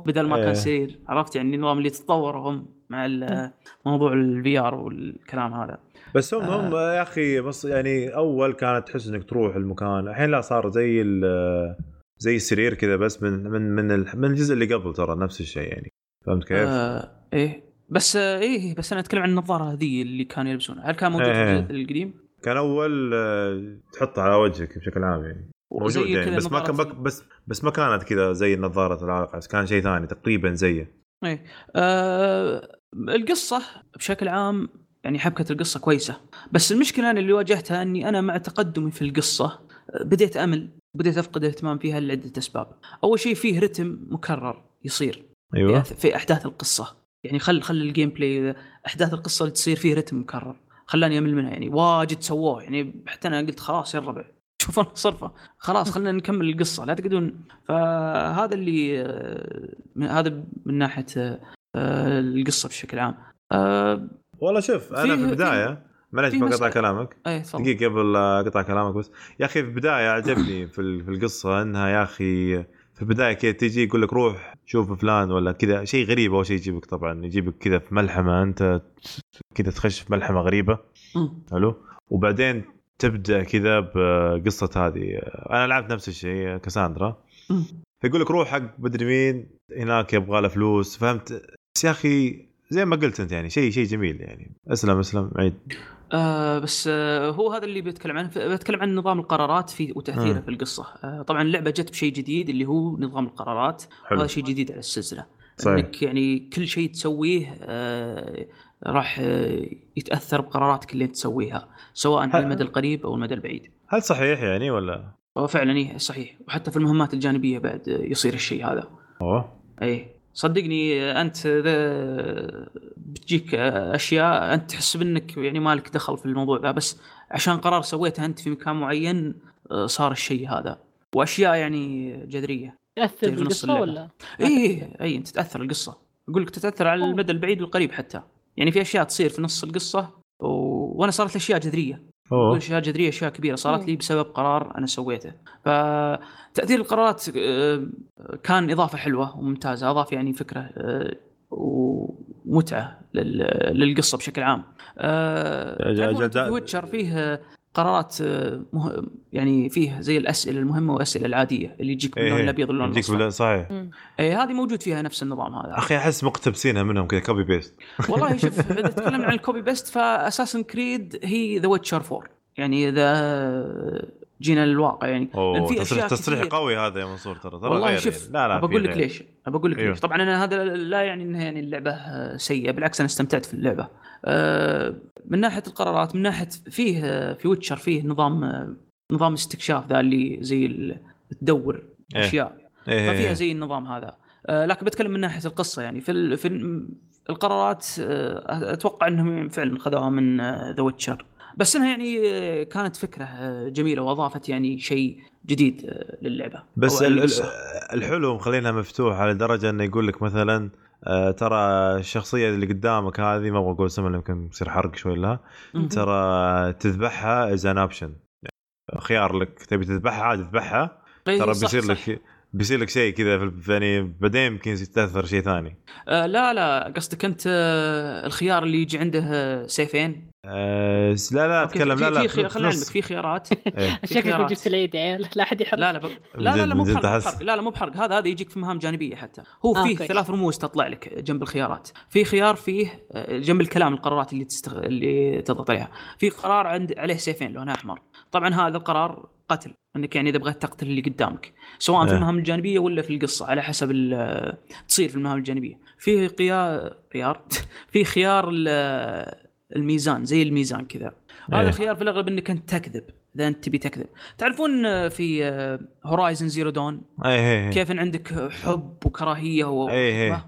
بدل ما إيه. كان سرير عرفت يعني النظام اللي تطوروا هم مع ال- موضوع ال VR والكلام هذا. بس هم هم يا أخي بس يعني أول كانت تحس إنك تروح المكان. الحين لا صار زي ال- زي السرير كذا بس من من من ال- من الجزء اللي قبل ترى نفس الشيء يعني. فهمت كيف؟ آه إيه. بس آه إيه بس أنا أتكلم عن النظارة هذه اللي كانوا يلبسونها. هل كان موجود في إيه. الجزء القديم؟ كان أول آه، تحطها على وجهك بشكل عام يعني. موجود يعني بس ما كان بس بس ما كانت كذا زي نظارة العلاقه كان شيء ثاني تقريبا زيه. إيه. آه القصة بشكل عام يعني حبكة القصة كويسة بس المشكلة أنا اللي واجهتها إني أنا مع تقدمي في القصة آه، بديت أمل بديت أفقد الاهتمام فيها لعدة أسباب. أول شيء فيه رتم مكرر يصير أيوه. في- في أحداث القصة. يعني خل خل ال gameplay أحداث القصة اللي تصير فيه رتم مكرر خلاني أمل منها يعني واجد سووه يعني حتى أنا قلت خلاص يا الربع شوفوا صرفة. خلاص خلينا نكمل القصة. لا تقعدون. فهذا اللي آه، من- هذا من ناحية آه، القصة بشكل عام. آه، والله شوف أنا في البداية معليش فيه بقطع. كلامك. تفضل. دقيقة قبل أقطع كلامك بس. يا أخي في البداية عجبني في ال- في القصة إنها يا أخي في البداية كذا تجي يقول لك روح شوف فلان ولا كذا. شيء غريب أول شيء يجيبك طبعا. يجيبك كذا في ملحمة أنت كذا تخش في ملحمة غريبة. مم. حلو؟ وبعدين تبدأ كذا بقصة هذه. أنا لعبت نفس الشيء كاساندرا. فيقول لك روح حق مدري مين هناك يبغى له فلوس فهمت؟ بس يا أخي زي ما قلت أنت يعني شيء شيء جميل يعني. اسلم اسلم عيد. آه بس آه هو هذا اللي بتكلم عنه بتكلم عن نظام القرارات في وتأثيره. في القصة. آه طبعا اللعبة جت بشيء جديد اللي هو نظام القرارات. حلو. وهذا شيء جديد على السلسلة. صحيح. إنك يعني كل شيء تسويه آه راح آه يتأثر بقراراتك اللي تسويها سواء على المدى القريب أو المدى البعيد. هل صحيح يعني ولا؟ وفعلا إيه صحيح. وحتى في المهمات الجانبية بعد يصير الشيء هذا. أوه. اي صدقني آه، أنت ذا بتجيك آه، أشياء أنت تحس بأنك يعني مالك دخل في الموضوع ذا بس عشان قرار سويته أنت في مكان معين صار الشيء هذا. وأشياء يعني جذرية. نص بالقصة. ولا؟ اي اي انت تتاثر القصة. أقول لك تتأثر على المدى البعيد والقريب حتى. يعني في أشياء تصير في نص القصة و... وأنا صارت لي أشياء جذرية. أوه. أشياء جذرية أشياء كبيرة صارت. لي بسبب قرار أنا سويته. فتأثير القرارات آه، كان إضافة حلوة وممتازة أضاف يعني فكرة آه، ومتعة لل- للقصة بشكل عام. في Witcher فيه آه، قرارات آه، مه... يعني فيه زي الأسئلة المهمة والأسئلة العادية اللي يجيك باللون الأبيض واللون يجيك باللون صحيح. اي هذه موجود فيها نفس النظام هذا أخي أحس مقتبسينها منهم كذا copy paste والله شوف إذا تكلمنا عن ال copy paste ف Assassin's Creed هي The Witcher 4 يعني إذا جينا للواقع يعني لأن أوه في تصريح تصريح. قوي هذا يا منصور ترى ترى والله شوف يعني. لا لا بقول لك. ليش بقول لك أيوه. ليش طبعا أنا هذا لا يعني انها يعني اللعبه سيئه بالعكس أنا استمتعت في اللعبة من ناحية القرارات من ناحية فيه آه، في Witcher فيه نظام آه، نظام استكشاف ذا اللي زي تدور إيه. أشياء إيه ففيها إيه. زي النظام هذا آه، لكن بتكلم من ناحية القصة يعني في ال- في ال- القرارات آه، أتوقع إنهم فعلا خذوها من The Witcher بس إنها يعني آه، كانت فكرة آه، جميلة وأضافت يعني شيء جديد آه، للعبة بس. الحلو مخلينها مفتوحه لدرجه إنه يقول لك مثلا آه، ترى الشخصية اللي قدامك هذه ما أبغى أقول اسمها يمكن يصير حرق شوي لها. ترى تذبحها as an option خيار لك. تبي تذبحها؟ عادي تذبحها. إيه، ترى بيصير. لك بيصير لك شيء كذا في- يعني بعدين يمكن يستاثر شيء ثاني. آه لا لا قصدك أنت آه الخيار اللي يجي عنده آه، سيفين؟ أه لا لا أتكلم لا لا في خيار في خيارات. إيه. في شكلك خيارات. جبت العيد يا عيال. لا احد يحرق لا لا. لا لا مو بحرق, لا لا مو بحرق. هذا هذا يجيك في مهام جانبية حتى. هو آه، فيه. ثلاث رموز تطلع لك جنب الخيارات. في خيار فيه آه، جنب الكلام القرارات اللي تستغ... اللي تضغط عليها. في قرار عند عليه سيفين لونه أحمر. طبعا هذا القرار قتل. انك يعني اذا بغيت تقتل اللي قدامك سواء في إيه. المهام الجانبية ولا في القصة على حسب ال- تصير في المهام الجانبية. في قيار خيار في خيار ال- الميزان زي الميزان كذا. هذا الخيار في الأغلب إنك أنت تكذب إذا أنت تبي تكذب. تعرفون آه، في Horizon Zero Dawn اي اي كيف إن عندك حب وكراهية و... إيه، إيه.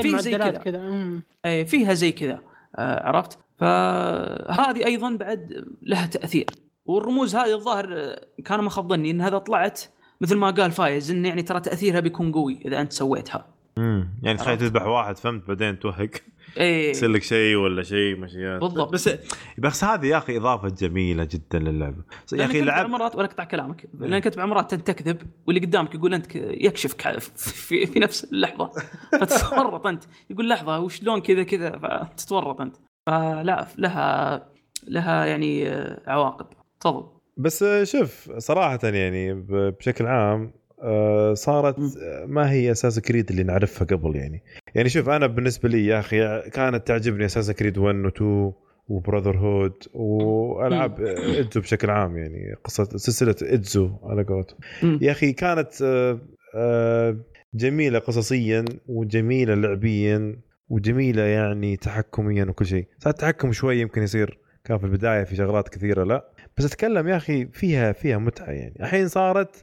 في زي كذا. إيه فيها زي كذا آه، عرفت؟ فهذه أيضا بعد لها تأثير. والرموز هذه الظاهر كانوا ما خاب ظني إن هذا طلعت مثل ما قال فايز إن يعني ترى تأثيرها بيكون قوي إذا أنت سويتها. امم يعني تخيل. تذبح واحد فهمت بعدين توهق. إيه. يصير لك شيء ولا شيء مشيات. بالضبط. بس بس هذه يا أخي إضافة جميلة جدا للعبه يا أخي لعب مرات ولا أقطع كلامك. لانك انت بعض مرات انت تكذب واللي قدامك يقول أنت يكشفك في, في نفس اللحظة. فتتورط أنت. يقول لحظة وشلون كذا كذا؟ فتتورط أنت. فلا لها لها يعني عواقب. تفضل. بس شوف صراحة يعني بشكل عام آه، صارت. آه، ما هي أساس كريد اللي نعرفها قبل يعني. يعني شوف أنا بالنسبة لي يا أخي كانت تعجبني أساس كريد 1 و 2 وبراذر هود والعاب ادزو بشكل عام يعني قصة سلسلة ادزو على قولتهم. يا أخي كانت آه، جميلة قصصيا وجميلة لعبيا وجميلة يعني تحكميا وكل شيء. صار التحكم شوي يمكن يصير كان في البداية في شغلات كثيرة لا. بس أتكلم يا أخي فيها فيها متعة يعني. الحين صارت.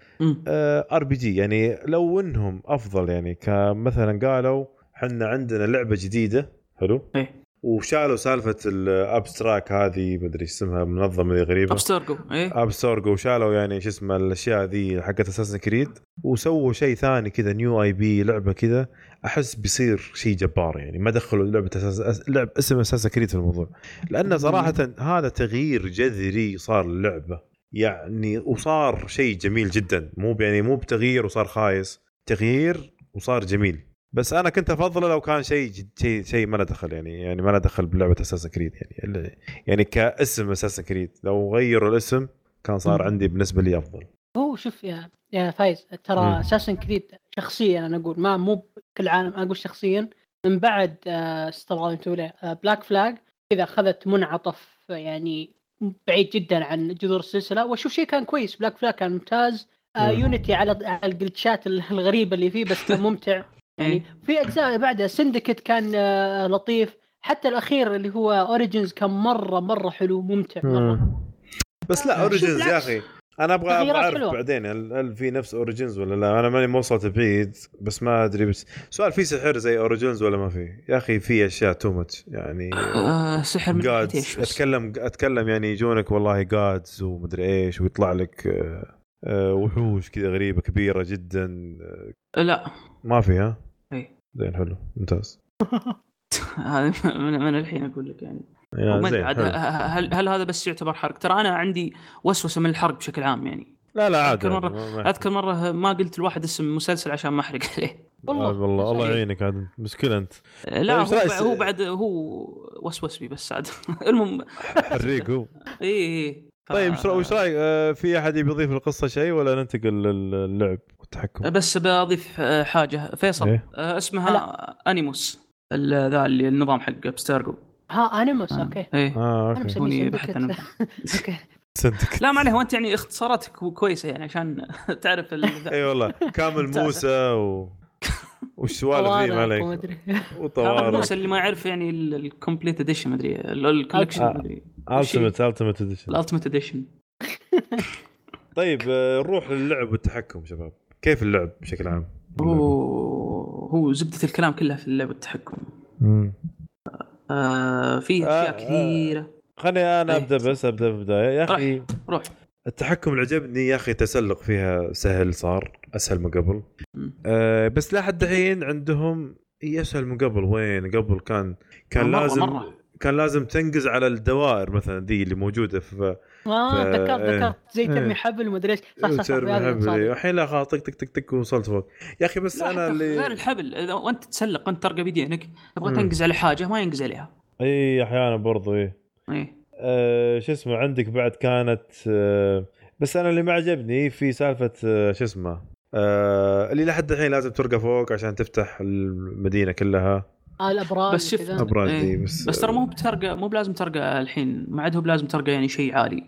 RPG يعني لو إنهم أفضل يعني كمثلا قالوا إحنا عندنا لعبة جديدة حلو؟ إيه. وشالوا سالفة ال abstract هذه مدري إيش اسمها منظمة غريبة. Abstergo إيه. Abstergo وشالوا يعني شو اسمه الأشياء ذي حقت Assassin's Creed وسووا شيء ثاني كذا new IP لعبة كذا. أحس بيصير شيء جبار يعني ما دخلوا لعبة أساس لعب اسم Assassin's Creed في الموضوع. لأن صراحة هذا تغيير جذري صار للعبة. يعني وصار شيء جميل جدا مو يعني مو بتغيير وصار خايس تغيير وصار جميل. بس أنا كنت أفضله لو كان شيء شيء شيء ما له دخل يعني يعني ما له دخل بلعبة اساسن كريد يعني يعني كاسم اساسن كريد لو غيروا الاسم كان صار. عندي بالنسبة لي أفضل هو شوف يا يا فايز. ترى اساسن كريد شخصيا أنا أقول ما مو بكل العالم أقول شخصيا من بعد آه، استغفر الله وأتوب إليه، آه، Black Flag كذا أخذت منعطف يعني بعيد جدا عن جذور السلسلة وأشوف شيء كان كويس Black Flag كان ممتاز آه، مم. Unity على على ال glitch ات الغريبة اللي فيه بس كان ممتع يعني إيه. في أجزاء بعدها Syndicate كان آه، لطيف. حتى الأخير اللي هو Origins كان مرة مرة حلو ممتع مرة. بس لا Origins يا بالعكس. أخي. أنا أبغى أعرف. بعدين هل, هل في نفس Origins ولا لا؟ أنا ماني موصلت بعيد بس ما أدري. بس سؤال في سحر زي Origins ولا ما في؟ يا أخي في أشياء too much يعني آه سحر من gods أتكلم أتكلم يعني يجونك والله gods ومدري إيش ويطلع لك آه، آه، وحوش كذا غريبة كبيرة جدا آه، لا ما في ها؟ إيه. زين حلو ممتاز هذا من, من الحين أقول لك يعني عاد حلو. هل هل هذا بس يعتبر حرق؟ ترى أنا عندي وسوسة من الحرق بشكل عام يعني لا لا عادي ما- ما- أذكر مرة ما قلت الواحد اسم مسلسل عشان ما أحرق عليه والله. آه، والله الله. يعينك عاد مشكلة أنت لا هو, طيب، بع- هو بعد هو وسوس بي بس عاد المهم حريق هو إي إي طيب إيش وش رايك آه، في أحد يبي يضيف القصة شيء ولا ننتقل للعب والتحكم؟ بس بضيف آه، حاجة فيصل إيه؟ آه، اسمها Animus ال- ذا اللي النظام حق Abstergo ها Animus okay إيه آه أنا okay Syndicate. بحث عنه. okay صدق لا ما عليه وانت يعني اختصاراتك كويسة يعني عشان تعرف. اي والله كامل موسى و والسوالف ذي ما عليك. وطوارئ. اللي ما يعرف يعني ال complete edition مدري ال collection آه. مدري ultimate ultimate edition ال ultimate edition طيب آه، نروح للعب والتحكم شباب. كيف اللعب بشكل عام؟ هو هو زبدة الكلام كلها في اللعبه التحكم مم. آه في آه، أشياء كثيرة. خليني أنا إيه. أبدأ بس أبدأ بالبدايه يا أخي روح التحكم اللي عجبني يا أخي التسلق فيها سهل صار. أسهل من قبل. أه بس لحد الحين عندهم إي أسهل من قبل وين قبل كان كان مرة- لازم مرة. كان لازم تنقز على الدوائر مثلا دي اللي موجودة في آه ذكرت إيه. ذكرت زي ترمي إيه. حبل ومدري إيش صح صح ترمي حبل. الحين لا خلاص طق طق طق طق وصلت فوق يا أخي بس أنا حتى غير اللي الحبل إذا وأنت تتسلق وأنت ترقى بيدينك تبغى. تنقز على حاجة ما ينقز عليها إي أحيانا برضو إي إيه أه شو اسمه عندك بعد كانت أه بس أنا اللي ما عجبني في سالفة أه شو اسمه أه اللي لحد الحين لازم ترقى فوق عشان تفتح المدينة كلها آه الأبراج بس شوف وكذا. أبراج إيه. دي بس بس ترى مو بترقى مو بلازم ترقى الحين ما عاد هو بلازم ترقى يعني شيء عالي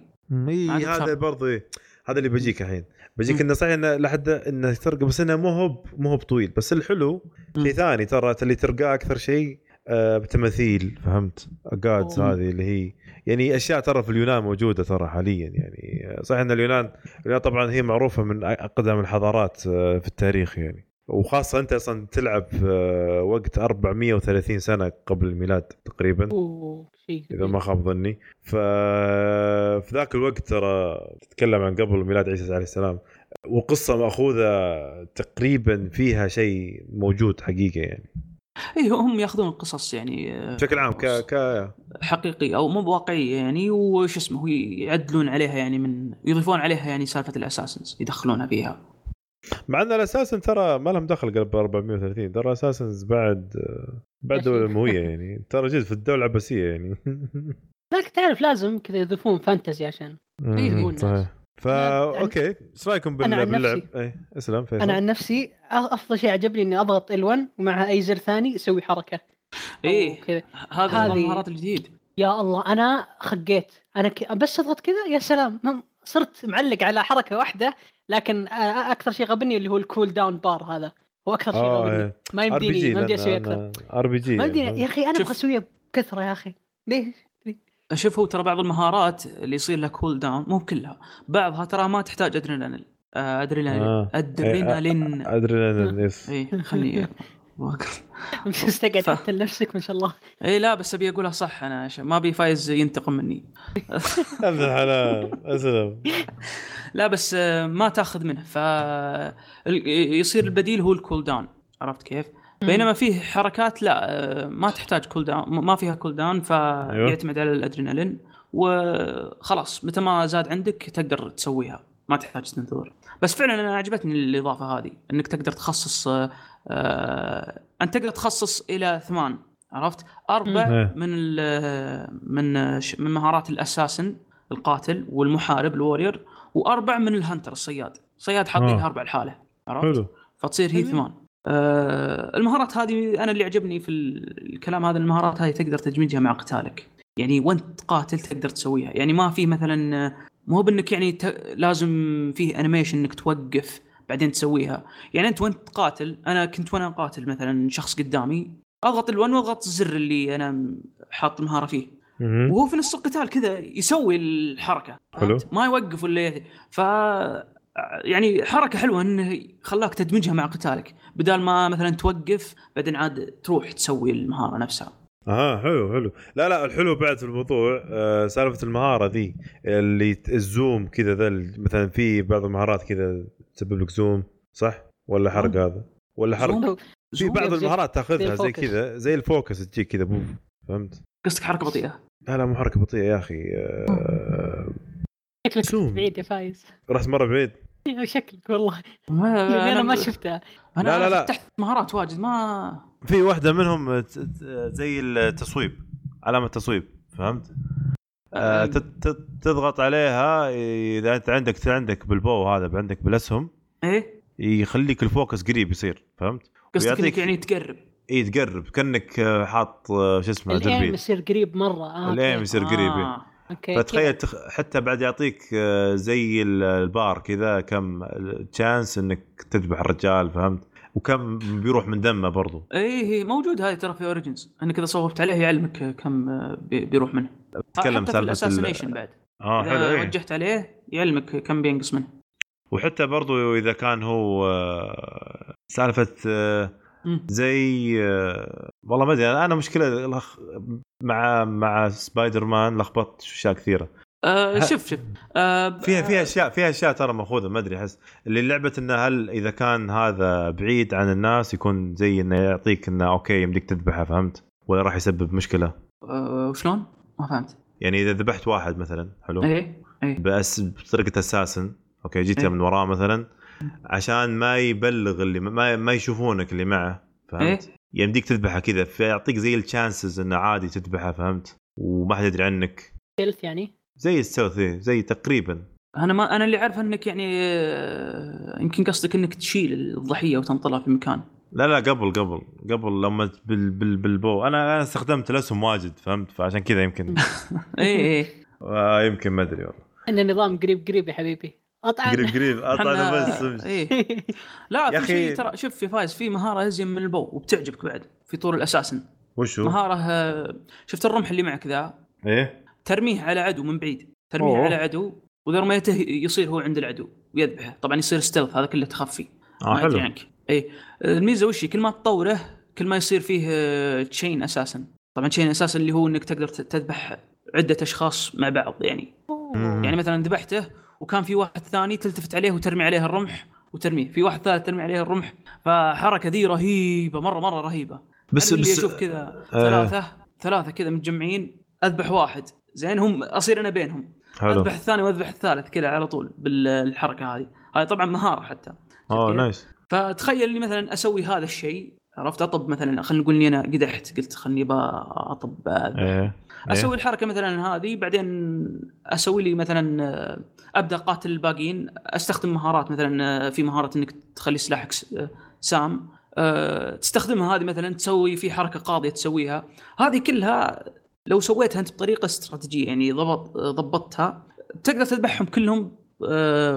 إي هذا. برضه. هذا اللي بيجيك الحين بيجيك مم. إنه صحيح إنه لحد إنه ترقى بس إنه مو هو مو هو بطويل بس الحلو. شيء ثاني ترى اللي ترقاه أكثر شيء آه بتماثيل فهمت؟ جادز أوه. هذه اللي هي. يعني أشياء ترى في اليونان موجودة ترى حاليا يعني آه، صحيح إن اليونان اليونان طبعا هي معروفة من أقدم الحضارات آه، في التاريخ يعني. وخاصة أنت أصلا تلعب في آه، وقت 430 سنة قبل الميلاد تقريبا شيء إذا ما خاب ظني. ف في ذاك الوقت ترى تتكلم عن قبل ميلاد عيسى عليه السلام وقصة مأخوذة تقريبا فيها شيء موجود حقيقة يعني. اي هم ياخذون القصص يعني آه، بشكل عام ك ك حقيقيه أو مو بواقعيه يعني وش اسمه يعدلون عليها يعني من يضيفون عليها يعني سالفة الأساسنز يدخلونها فيها. مع أن الاساسن ترى ما لهم دخل قبل 430 ترى اساسنز بعد بعد الدولة الامويه يعني. ترى جد في الدولة العباسية يعني. لكن تعرف لازم كذا يضيفون fantasy عشان الناس. فا okay. إيش رأيكم بال... باللعب؟ نفسي- اي أسلم فيصل. أنا عن نفسي أ- أفضل شيء عجبني إني أضغط ال L1 ومعها أي زر ثاني يسوي حركة. إيه كذا. هذا المهارات الجديد. يا الله أنا خقيت. أنا ك... بس أضغط كذا يا سلام. صرت معلق على حركة واحدة لكن أكثر شيء غبني اللي هو ال cooldown bar هذا. هو أكثر شيء آه غبني. إيه. ما يمديني ما يمديني أسوي أكثر. RPG ما يمديني يا أخي أنا. أبغى اسويها بكثرة يا أخي. ليه؟ شوف هو ترى بعض المهارات اللي يصير لها cooldown مو كلها بعضها ترى ما تحتاج ادرينالين ادرينالين آه. ادرينالين ادرينالين yes. اي خلني واقف. مستقعد ف- تقتل نفسك ما شاء الله. اي لا بس أبي أقولها صح أنا عشان ما أبي فايز ينتقم مني. ابن الحلال أسلم. لا بس آه، ما تاخذ منه ف يصير البديل هو ال cooldown عرفت كيف؟ بينما فيه حركات لا آه، ما تحتاج cooldown ما فيها cooldown فيعتمد على الأدرينالين وخلاص متى ما زاد عندك تقدر تسويها ما تحتاج تنتظر بس فعلا أنا عجبتني الإضافة هذه إنك تقدر تخصص آه، آه، أنت تقدر تخصص إلى ثمان عرفت؟ أربع مم. من ال- من ش- من مهارات ال assassin القاتل والمحارب ال warrior وأربع من ال hunter الصياد صياد حاطين. أربع لحاله عرفت؟ حلو فتصير هي. ثمان المهارات هذه أنا اللي عجبني في ال- الكلام هذا المهارات هذه تقدر تدمجها مع قتالك. يعني وأنت قاتل تقدر تسويها. يعني ما في مثلا آه، مو بإنك يعني ت... لازم فيه animation إنك توقف بعدين تسويها. يعني أنت وأنت قاتل أنا كنت وأنا قاتل مثلا شخص قدامي أضغط ال L1 وأضغط الزر اللي أنا حاط المهارة فيه. وهو في نص القتال كذا يسوي الحركة حلو. ما يوقف ولا ي- ف يعني حركة حلوة إنه خلاك تدمجها مع قتالك بدال ما مثلا توقف بعدين عاد تروح تسوي المهارة نفسها أها حلو حلو لا لا الحلو بعد في الموضوع آه سالفة المهارة ذي اللي الزوم كذا ذا مثلا في بعض المهارات كذا تسبب لك زوم صح ولا حرق؟ هذا ولا حرق؟ في؟ بعض المهارات تاخذها زي. كذا زي ال focus تجيك كذا بوف فهمت قصدك حركة بطيئة لا لا مو حركة بطيئة يا أخي آه شكلك. بعيد يا فايز رحت مرة بعيد شكلك والله ما يعني أنا ما شفتها أنا لا، لا، لا. فتحت مهارات واجد ما في واحدة منهم ت- ت- زي التصويب علامة تصويب فهمت؟ آه تضغط عليها إذا أنت عندك عندك بال bow هذا عندك بالأسهم إيه يخليك ال focus قريب يصير فهمت؟ قصدك إنك يعني تقرب اي تقرب كأنك حاط آه، شو اسمه ال aim يصير قريب مرة آه ال aim. يصير قريب إيه. آه. okay فتخيل تخ... حتى بعد يعطيك آه، زي ال- البار كذا كم chance إنك تذبح الرجال فهمت؟ وكم بيروح من دمه برضو إيه هي موجود هاي ترى في Origins انك اذا صوبت عليه يعلمك كم آه، بي- بيروح منه تكلم سالفة ال- ال assassination بعد آه حلو إذا إيه. وجهت عليه يعلمك كم بينقص منه وحتى برضو إذا كان هو آه، سالفة. زي آه، والله ما أدري أنا مشكلة الأخ- مع مع سبايدر مان لخبطت أشياء كثيرة. آه ه- شوف شوف آه فيها فيها أشياء فيها أشياء ترى مأخوذة ما أدري أحس. اللي لعبة إنه هل إذا كان هذا بعيد عن الناس يكون زي إنه يعطيك إنه okay يمديك تذبحه فهمت؟ ولا راح يسبب مشكلة؟ آه وشلون؟ ما فهمت. يعني إذا ذبحت واحد مثلا حلو؟ إيه إيه. بس بطريقة assassin okay جيت إيه. من وراه مثلا عشان ما يبلغ اللي ما ما يشوفونك اللي معه فهمت؟ يمديك تذبحه كذا فيعطيك زي ال chances إنه عادي تذبحه فهمت؟ وما حد يدري عنك. stealth يعني؟ زي ال stealth إيه، زي تقريبا. أنا ما أنا اللي أعرف إنك يعني آه، يمكن قصدك إنك تشيل الضحية وتنطلها في مكان. لا لا قبل قبل قبل لما بال بال بالبو. أنا أنا استخدمت الاسهم واجد فهمت؟ فعشان كذا يمكن. إيه إيه. آه يمكن ما أدري والله. إن النظام قريب قريب يا حبيبي. اطعن قريب قريب. اطلع بس إيه. لا يا في شيء ترى شوف في فايز في مهارة ازين من البو وبتعجبك بعد في طور الاساسن وشو؟ مهارة آه، شفت الرمح اللي معك ذا؟ إيه. ترميه على عدو من بعيد. ترميه أوه. على عدو واذا رميته يصير هو عند العدو ويذبحه. طبعا يصير stealth هذا كله تخفي. آه حلو. عنك. اي الميزة وش؟ كل ما تطوره كل ما يصير فيه chain assassination. طبعا chain assassination اللي هو إنك تقدر تذبح عدة أشخاص مع بعض يعني. مم. يعني مثلا ذبحته وكان في واحد ثاني تلتفت عليه وترمي عليه الرمح وترميه. في واحد ثالث ترمي عليه الرمح. فحركة ذي رهيبة مرة مرة رهيبة. بس بس اللي بس أشوف كذا آه. ثلاثة ثلاثة كذا متجمعين أذبح واحد. زين هم أصير أنا بينهم. حلو. أذبح الثاني وأذبح الثالث كذا على طول بالحركة هذه. هاي طبعا مهارة حتى. آه؟ nice فتخيل إني مثلا أسوي هذا الشيء عرفت؟ أطب مثلا خلينا نقول إني أنا قدحت قلت خلني با أطب أذبح. إيه. أسوي الحركة مثلا هذه بعدين أسوي لي مثلا آه، أبدأ اقاتل الباقيين. أستخدم مهارات مثلا آه، في مهاره إنك تخلي سلاحك آه، سام. تستخدمها هذه مثلا تسوي في حركة قاضية تسويها. هذه كلها لو سويتها أنت بطريقة استراتيجية يعني ضبط ضبطتها تقدر تذبحهم كلهم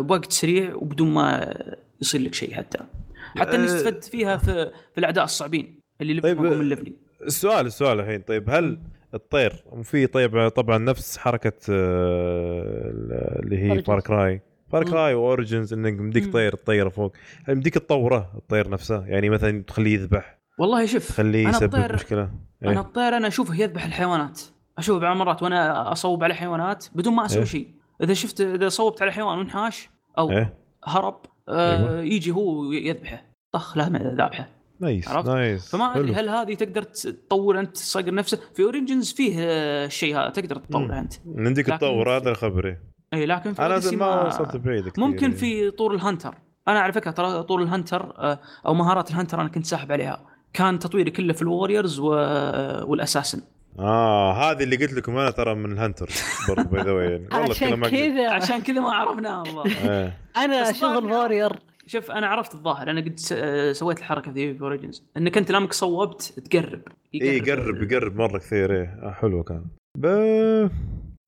بوقت سريع وبدون ما يصير لك شيء حتى. حتى اني استفدت فيها في في الأعداء الصعبين اللي طيب، level هم من level ي. السؤال السؤال الحين طيب هل الطير في طيب طبعا نفس حركة آه، اللي هي. Far Cry Far مم. Cry و Origins إنك مديك. طير تطيره فوق مديك تطوره الطير نفسه يعني مثلا تخليه يذبح والله شوف تخليه يسبب الطير- مشكلة أنا إيه. الطير أنا أشوفه يذبح الحيوانات أشوفه بعض المرات وأنا أصوب على حيوانات بدون ما أسوي إيه. شيء إذا شفت إذا صوبت على حيوان وانحاش أو إيه هرب آه أيوة. يجي هو يذبحه طخ لا ذابحه nice عرفت؟ nice فما أدري. هل هذه تقدر تطور أنت الصقر نفسه في Origins فيه آه، الشيء هذا تقدر. تطوره أنت عندك تطور هذا الخبر إيه. اي لكن في أنا ما وصلت بعيد كثير ممكن يعني. في طور ال hunter أنا على فكرة ترى طور ال hunter آه، أو مهارات ال hunter أنا كنت ساحب عليها كان تطويري كله في ال warriors و... وال assassin آه هذه اللي قلت لكم أنا ترى من ال hunter برضه by the يعني والله عشان. كذا عشان كذا ما عرفناه والله إيه. أنا شغل warrior شوف أنا عرفت الظاهر. أنا قد آه، سويت الحركة ذي في Origins إنك أنت لامك صوبت تقرب. اي يقرب يقرب مرة كثير. إيه آه حلو كان. ب...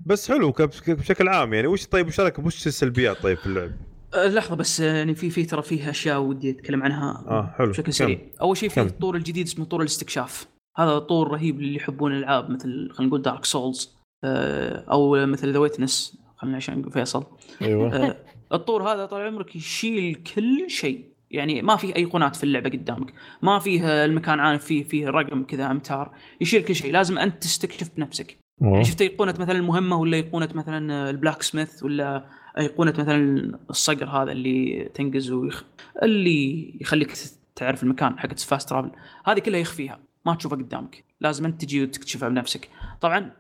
بس حلو بشكل عام يعني. وش طيب وش رأيك وش السلبيات طيب في اللعب؟ أه، لحظة بس آه، يعني في في ترى فيه أشياء ودي أتكلم عنها آه حلو. بشكل كم؟ سريع. أول شيء في؟ الطور الجديد اسمه طور الاستكشاف. هذا طور رهيب للي يحبون الألعاب مثل خلينا نقول Dark Souls أو مثل The Witness خلينا عشان فيصل. أيوه. آه، الطور هذا طال عمرك يشيل كل شيء. يعني ما فيه ايقونات في اللعبة قدامك. ما فيه المكان عارف فيه فيه رقم كذا أمتار. يشيل كل شيء. لازم أنت تستكشف بنفسك. يعني شفت ايقونه مثلا المهمه ولا ايقونه مثلا ال blacksmith ولا ايقونه مثلا الصقر هذا اللي تنقز ويخ... اللي يخليك تعرف المكان حق فاست ترافل هذه كلها يخفيها. ما تشوفها قدامك. لازم أنت تجي وتكتشفها بنفسك. طبعا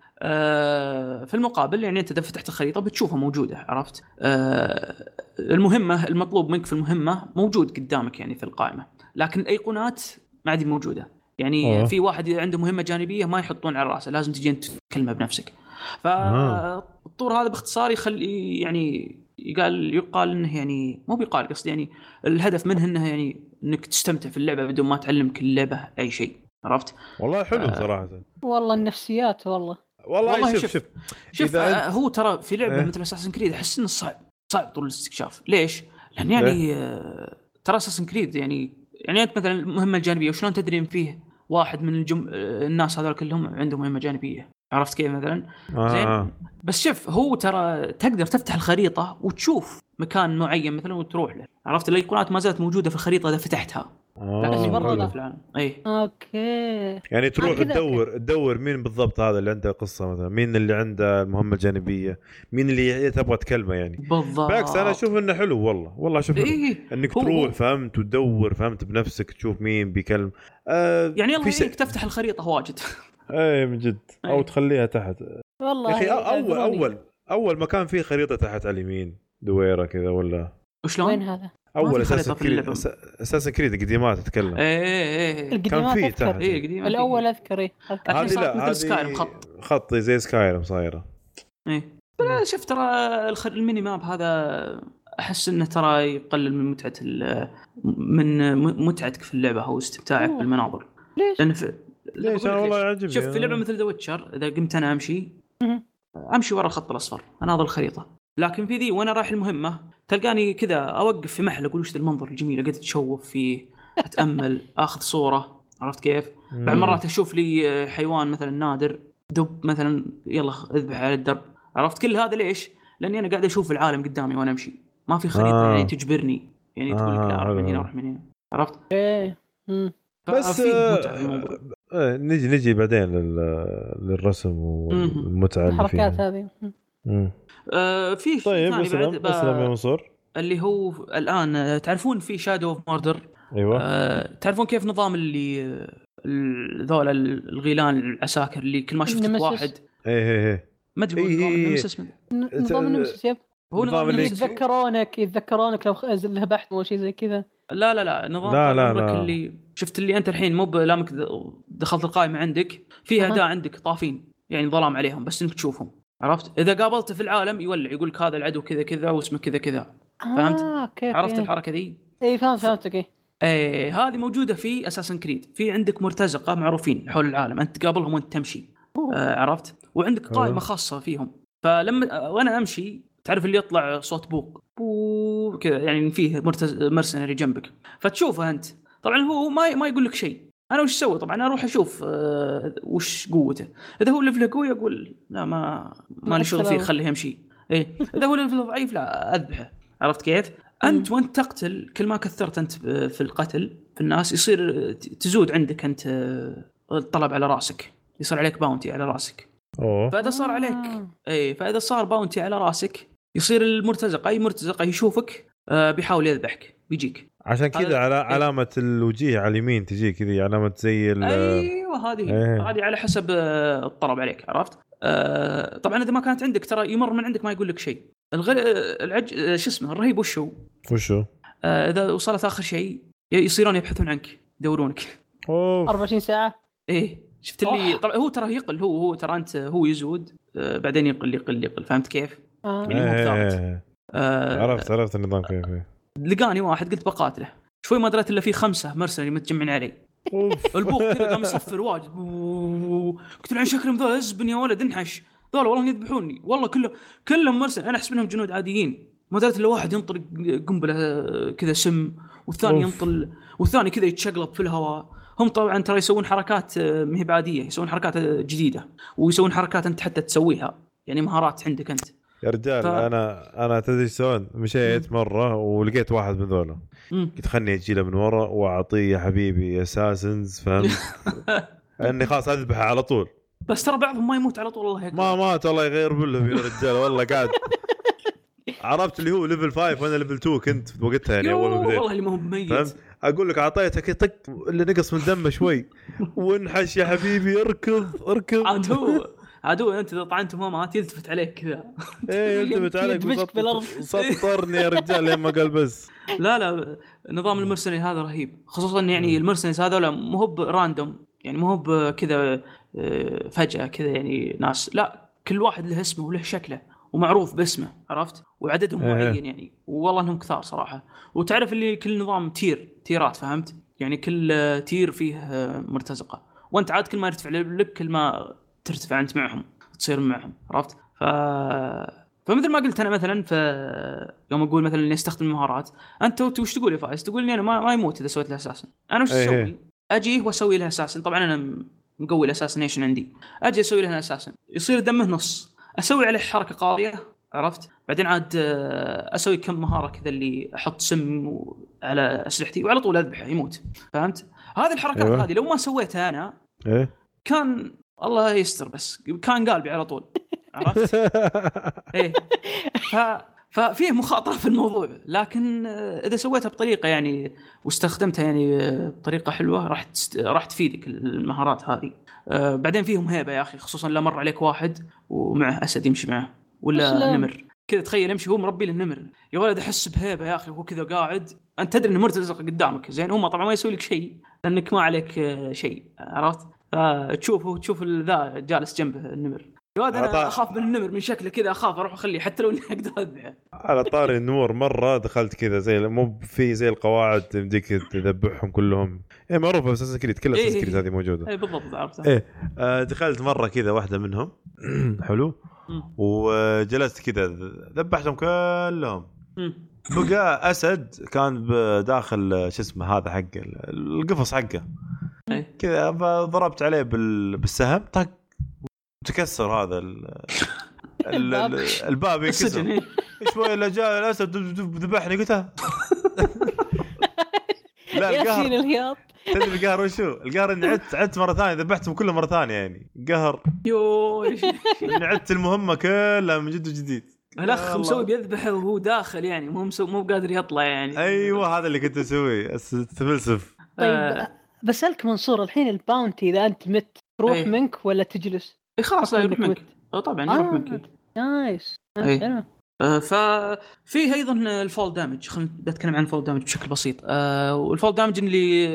في المقابل يعني انت اذا فتحت الخريطة بتشوفها موجودة عرفت آه المهمة المطلوب منك في المهمة موجود قدامك يعني في القائمة لكن الايقونات ما عاد موجودة يعني أوه. في واحد اذا عنده مهمة جانبية ما يحطون على رأسه لازم تجي انت تكلمه بنفسك آه. فالطور هذا باختصار يخلي يعني يقال يقال إنه يعني مو بيقال قصدي يعني الهدف منه إنه يعني إنك تستمتع في اللعبة بدون ما تعلمك اللعبة أي شيء عرفت؟ والله حلو آه. صراحة والله النفسيات والله والله, والله شوف شوف. شوف شوف إذا آه هو ترى في لعبة إيه. مثل اساسن كريد أحس إنه صعب صعب طول الاستكشاف ليش؟ لأن يعني آه ترى اساسن كريد يعني يعني أنت مثلا المهمة الجانبية وشلون تدري إن فيه واحد من الجم... آه، الناس هذول كلهم عندهم مهمة جانبية عرفت كيف مثلا؟ زين آه. بس شوف هو ترى تقدر تفتح الخريطة وتشوف مكان معين مثلا وتروح له عرفت الايقونات ما زالت موجودة في الخريطة إذا فتحتها. بس برا العالم. اي okay. يعني تروح كذا- تدور تدور مين بالضبط هذا اللي عنده قصة مثلا؟ مين اللي عنده المهمه الجانبيه مين اللي تبغى تكلمه يعني؟ بالضبط. بالعكس أنا أشوف إنه حلو والله. والله أشوف. اي إنك هو- تروح فهمت وتدور فهمت بنفسك تشوف مين بيكلم. آه يعني الله س- يعينك تفتح الخريطة واجد. إيه من جد. أو أي. تخليها تحت. والله يا أخي اول يعذروني. اول أول ما كان في خريطة تحت على اليمين دويرة كذا ولا؟ وين وشلون؟ هذا؟ أول أساسا في Creed. أساسا Creed قديمات أتكلم إيه إيه إيه القديمات أذكر. إيه قديمة الأول أذكر إيه أذكر. الحين هذه لا مثل Skyrim خط. خط زي Skyrim صايرة إيه لا، شوف ترى الخ- ال mini map هذا أحس إنه ترى يقلل من متعة ال- من م- متعتك في اللعبة أو استمتاعك. بالمناظر ليش؟ لأن في ليش أنا والله. يعجبني شوف في لعبة. مثل The Witcher إذا قمت أنا أمشي. أمشي ورا الخط الأصفر أناظر الخريطة لكن في ذي وأنا رايح المهمة تلقاني كذا أوقف في محل أقول وش ذا المنظر الجميل أقعد أتشوف فيه أتأمل أخذ صورة عرفت كيف؟ بعد مرات أشوف لي آه، حيوان مثلا نادر دب مثلا يلا اذبح على الدرب عرفت كل هذا ليش؟ لأني أنا قاعد أشوف العالم قدامي وأنا أمشي ما في خريطة آه. يعني تجبرني يعني تقول لك آه، لا أروح من. هنا أروح من هنا عرفت؟ إيه. بس. آه، نجي نجي بعدين لل- للرسم والمتعة الحركات هذه. آه في طيب اسلم اسلم يا ب- منصور. اللي هو الآن آه، تعرفون في Shadow of Mordor أيوه. آه تعرفون كيف نظام اللي آه، ال- ذولا الغيلان العساكر اللي كل ما شفت. واحد؟ إيه إيه إيه. ما أدري إيه، نظام إيه، ال nemesis من- ن- نظام ال nemesis يب. هو نظام اللي- يتذكرونك يتذكرونك لو ذبحت أو شيء زي كذا. لا لا لا نظام لا، لا، لا. اللي شفت اللي أنت الحين مو بلامك د- دخلت القائمة عندك في أها. اعداء عندك طافين يعني ظلام عليهم بس انك تشوفهم. عرفت؟ إذا قابلته في العالم يولع يقول لك هذا العدو كذا كذا واسمه كذا كذا. فهمت؟ آه okay. عرفت أوكي. الحركة ذي إي فهمت فهمتك إيه إيه هذه موجودة في Assassin's Creed في عندك مرتزقة معروفين حول العالم أنت تقابلهم وأنت تمشي. آه عرفت؟ وعندك قائمة. خاصة فيهم. فلما آه، وأنا أمشي تعرف اللي يطلع صوت بوق؟ بو كذا يعني فيه مرتز... مرسنري جنبك. فتشوفه أنت. طبعا هو ما ما يقول لك شيء. أنا وش أسوي طبعا أروح أشوف آه وش قوته. إذا هو ليفله قوي أقول لا ما ما لي شغل فيه. خليه يمشي. إيه. إذا هو ليفله ضعيف لا أذبحه. عرفت كيف؟ أنت وأنت تقتل كل ما كثرت أنت في القتل في الناس يصير تزود عندك أنت الطلب على رأسك. يصير عليك bounty على رأسك. أوه. فإذا صار عليك آه. اي فإذا صار bounty على رأسك يصير المرتزق أي مرتزق يشوفك آه، بيحاول يذبحك بيجيك. عشان كذا على إيه. علامة الوجيه على اليمين تجي كذا علامة زي ال أيوه هذه هي. إيه. هذه على حسب آه، الطلب عليك عرفت؟ آه، طبعا إذا ما كانت عندك ترى يمر من عندك ما يقول لك شيء الغل... العج آه، شو اسمه الرهيب وش هو؟ وشو؟ آه، إذا وصلت آخر شيء يصيرون يبحثون عنك يدورونك اوه 24 ساعة إيه شفت اللي أوه. طبعا هو ترى يقل هو هو ترى أنت هو يزود آه، بعدين يقل يقل يقل فهمت كيف؟ آه. يعني مو ثابت. إيه. آه، عرفت عرفت النظام كيف إيه. لقاني واحد قلت بقاتله. شوي ما دريت إلا في خمسة مرسلي متجمعين علي. البوق كذا قام يصفر واجد. قلت له عن شكلهم ذول ازبن يا ولد؟ انحش. ذول والله يذبحوني. والله كلهم كلهم مرسل. أنا احسب انهم جنود عاديين. ما دريت إلا واحد ينطر قنبلة آه، كذا سم والثاني. ينطل والثاني كذا يتشقلب في الهواء. هم طبعا ترى يسوون حركات آه، ما هي بعاديه يسوون حركات آه، جديدة. ويسوون حركات أنت حتى تسويها. يعني مهارات عندك أنت. يا رجال ف- أنا أنا تدري سويت؟ مشيت مرة ولقيت واحد من ذولا. قلت خلني أجي له من ورا وأعطيه يا حبيبي اساسنز فهمت؟ إني خلاص أذبحه على طول. بس ترى بعضهم ما يموت على طول الله يكبر ما مات الله يغير بلهم يا رجال والله قاعد. عرفت اللي هو level 5 وأنا level 2 كنت وقتها يعني أول ما يوه، بديت. والله اللي ما هو ميت؟ أقول لك أعطيته كذا طق اللي نقص من دمه شوي. وانحش يا حبيبي اركض اركض. عاد هو. عاد هو انت إذا طعنته ما مات يلتفت عليك كذا. إيه يلتفت عليك يدمجك بالأرض. وسط- سطرني يا رجال لين ما قال بس. لا لا نظام ال mercenary هذا رهيب. خصوصا يعني ال mercenaries هذول مو هو ب random يعني مو هو بكذا آه، فجأة كذا يعني ناس. لا كل واحد له اسمه وله شكله ومعروف باسمه عرفت؟ وعددهم إيه. معين يعني. والله إنهم كثار صراحة. وتعرف اللي كل نظام تير تيرات فهمت؟ يعني كل آه، تير فيه آه، مرتزقة. وأنت عاد كل ما يرتفع لك كل ما ترتفع انت معهم تصير معهم عرفت ف فمثل ما قلت أنا مثلا ف يوم أقول مثلا إني أستخدم المهارات أنت وش تقول يا فايز؟ تقول اني أنا ما, ما يموت إذا سويت له أساسا أنا وش إيه. أسوي؟ أجي واسوي له أساسا طبعا أنا مقوي الاساسنيشن عندي أجي أسوي له أساسا يصير دمه نص أسوي عليه حركة قاضيه عرفت؟ بعدين عاد آه، أسوي كم مهارة كذا اللي أحط سم على أسلحتي وعلى طول أذبحه يموت فهمت؟ هذه الحركات أيوة. هذه لو ما سويتها أنا إيه كان الله يستر بس. كان قلبي على طول. عرفت؟ إيه. ف... ففيه مخاطرة في الموضوع. لكن آه، إذا سويتها بطريقة يعني واستخدمتها يعني آه، بطريقة حلوة راح تست... راح تفيدك المهارات هذه. آه، بعدين فيهم هيبة يا أخي خصوصا لو مر عليك واحد ومعه أسد يمشي معه ولا. نمر. كذا تخيل يمشي هو مربي له النمر يا ولد أحس بهيبة يا أخي وهو كذا قاعد. أنت تدري انه مرتزق قدامك زين؟ هم طبعا ما يسوي لك شيء لأنك ما عليك آه، شيء. عرفت؟ فتشوفه تشوف ذا جالس جنبه النمر يا ولد أعطاه- أنا أخاف من النمر من شكله كذا أخاف أروح أخليه حتى لو إني أقدر أذبحه على طاري النور مرة دخلت كذا زي مو في زي القواعد يمديك تذبحهم كلهم إيه معروفة أساس كريد كل أساس إيه. كريد هذه موجودة اي بالضبط عرفت إيه. آه، دخلت مرة كذا واحدة منهم حلو. وجلست كذا ذبحتهم كلهم. بقى أسد كان بداخل شو اسمه هذا حقه القفص حقه. كذا ضربت عليه بال... بالسهم طق تكسر هذا ال... ال... الباب. ال- الباب السجن ينكسر إيه. شوي الا جاء الاسد ذبحني قلت. لا القهر الهياط تدري القهر وشو؟ القهر إني عدت عدت مرة ثانية ذبحتهم كلهم مرة ثانية يعني قهر يو إني عدت المهمة كلها من جد وجديد الأخ. مسوي بيذبح وهو داخل يعني مو مو قادر يطلع يعني أيوه هذا اللي كنت أسويه تفلسف طيب آه. بسألك منصور الحين ال bounty إذا أنت مت تروح إيه. منك ولا تجلس؟ إيه خلاص لا يروح منك طبعا يروح آه. منك nice. حلو. آه، ففي أيضا ال fall damage خلينا بتكلم عن ال fall damage بشكل بسيط آه، وال fall damage اللي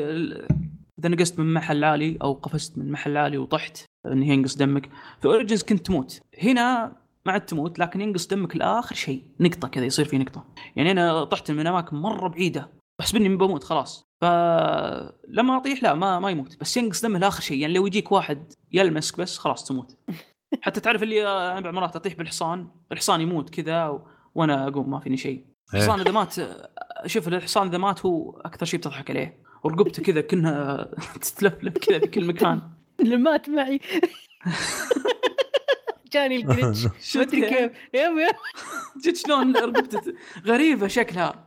إذا نقصت من محل عالي أو قفزت من محل عالي وطحت انه ينقص دمك في Origins كنت تموت هنا ما عاد تموت لكن ينقص دمك لآخر شيء نقطة كذا يصير في نقطة يعني أنا طحت من أماكن مرة بعيدة احسب إني بموت خلاص. فلما أطيح لا ما ما يموت. بس ينقص دمه لآخر شيء. يعني لو يجيك واحد يلمسك بس خلاص تموت. حتى تعرف اللي أنا بعض مرات أطيح بالحصان الحصان يموت كذا و... وأنا أقوم ما فيني شيء. الحصان إذا مات شوف الحصان إذا مات هو أكثر شيء بتضحك عليه. ورقبته كذا كأنها تتلفلف كذا في كل مكان. اللي مات معي. جاني الجلتش ما أدري كيف. يب يب. جد شلون رقبته غريبة شكلها.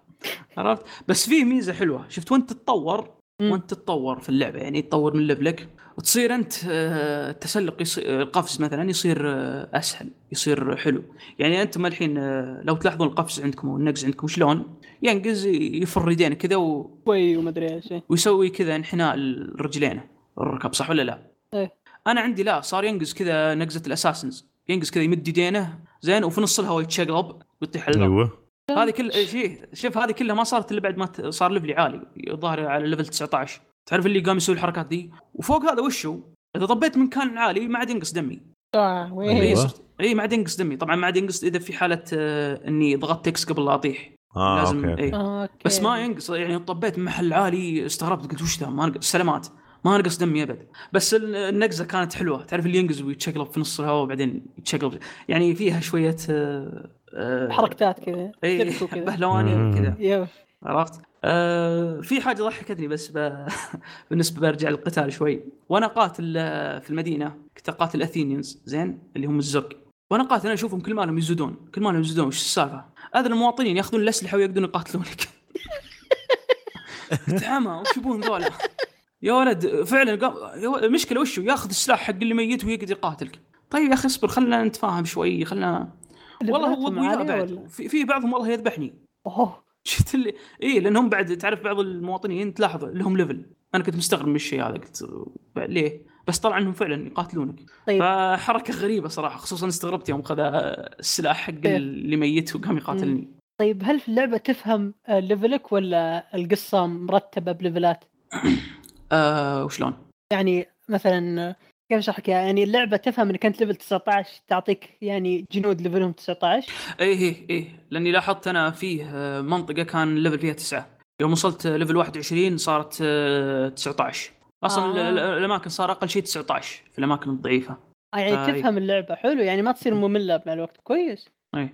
عرفت؟ بس في ميزة حلوة. شفت وانت تتطور. وانت تتطور في اللعبة؟ يعني تطور من ليفلك وتصير أنت آه، التسلق يصير القفز مثلا يصير آه، أسهل يصير حلو. يعني أنتم الحين آه، لو تلاحظون القفز عندكم والنقز عندكم شلون؟ ينقز يفر يدينه كذا و... شوي وما أدري إيش. ويسوي كذا انحناء الرجلين. الركب صح ولا لا؟ إيه. أنا عندي لا صار ينقز كذا نقزة ال Assassins. ينقز كذا يمد يدينه زين وفي نص الهواء يتشقلب ويطيح على الأرض. أيوه. هذه كل شيء شوف هذه كلها ما صارت إلا بعد ما صار level ي عالي الظاهر على level 19 تعرف اللي قام يسوي الحركات دي؟ وفوق هذا وشو؟ إذا طبيت من مكان عالي ما عاد ينقص دمي. آه، وين؟ أيوة. اي صرت- اي ما عاد ينقص دمي. طبعا ما عاد ينقص إذا في حالة آه، إني ضغطت X قبل لا أطيح. آه لازم okay اي okay بس ما ينقص يعني طبيت من محل عالي استغربت قلت وش ذا؟ ما نقص سلامات. ما نقص دمي أبد. بس ال- النقزة كانت حلوة. تعرف اللي ينقز ويتشقلب في نص الهواء وبعدين يتشقلب. يعني فيها شوية آه، آه، حركات كذا إي وكذا. بهلواني مم. كذا يب. عرفت؟ آه في حاجة ضحكتني بس ب... بالنسبة برجع للقتال شوي. وأنا قاتل آه، في المدينة كنت اقاتل اثينيانز زين؟ اللي هم الزرق. وأنا قاتل أنا أشوفهم كل مالهم يزودون كل مالهم يزودون وش السالفة؟ هذا المواطنين ياخذون الأسلحة ويقدرون يقاتلونك. قلت عمى وش يبون ذولا؟ يا ولد فعلا قام... المشكلة وشو؟ ياخذ السلاح حق اللي ميت ويقدر يقاتلك. طيب يا أخي اصبر خلينا نتفاهم شوي خلينا والله هو وياه بعد؟ في, في بعضهم والله يذبحني أوه شفت اللي اي لأنهم بعد تعرف بعض المواطنين تلاحظ لهم level أنا كنت مستغرب من الشيء هذا قلت ليه؟ بس طلع إنهم فعلا يقاتلونك طيب فحركة غريبة صراحة خصوصا استغربت يوم خذ السلاح حق إيه. اللي ميت وقام يقاتلني طيب هل في اللعبة تفهم level ك ولا القصة مرتبة ب level ات؟ آه وشلون؟ يعني مثلا كيف أشرح لك؟ يعني اللعبة تفهم إنك أنت level 19 تعطيك يعني جنود level هم 19 إيه إيه إيه. لأني لاحظت أنا فيه آه، منطقة كان ال level فيها تسعة. يوم وصلت level 21 صارت آه، 19 أصلا آه. ال- ال- الأماكن صار أقل شيء 19 في الأماكن الضعيفة. آه، يعني آه، تفهم اللعبة حلو. يعني ما تصير مملة مع الوقت. كويس. حلو.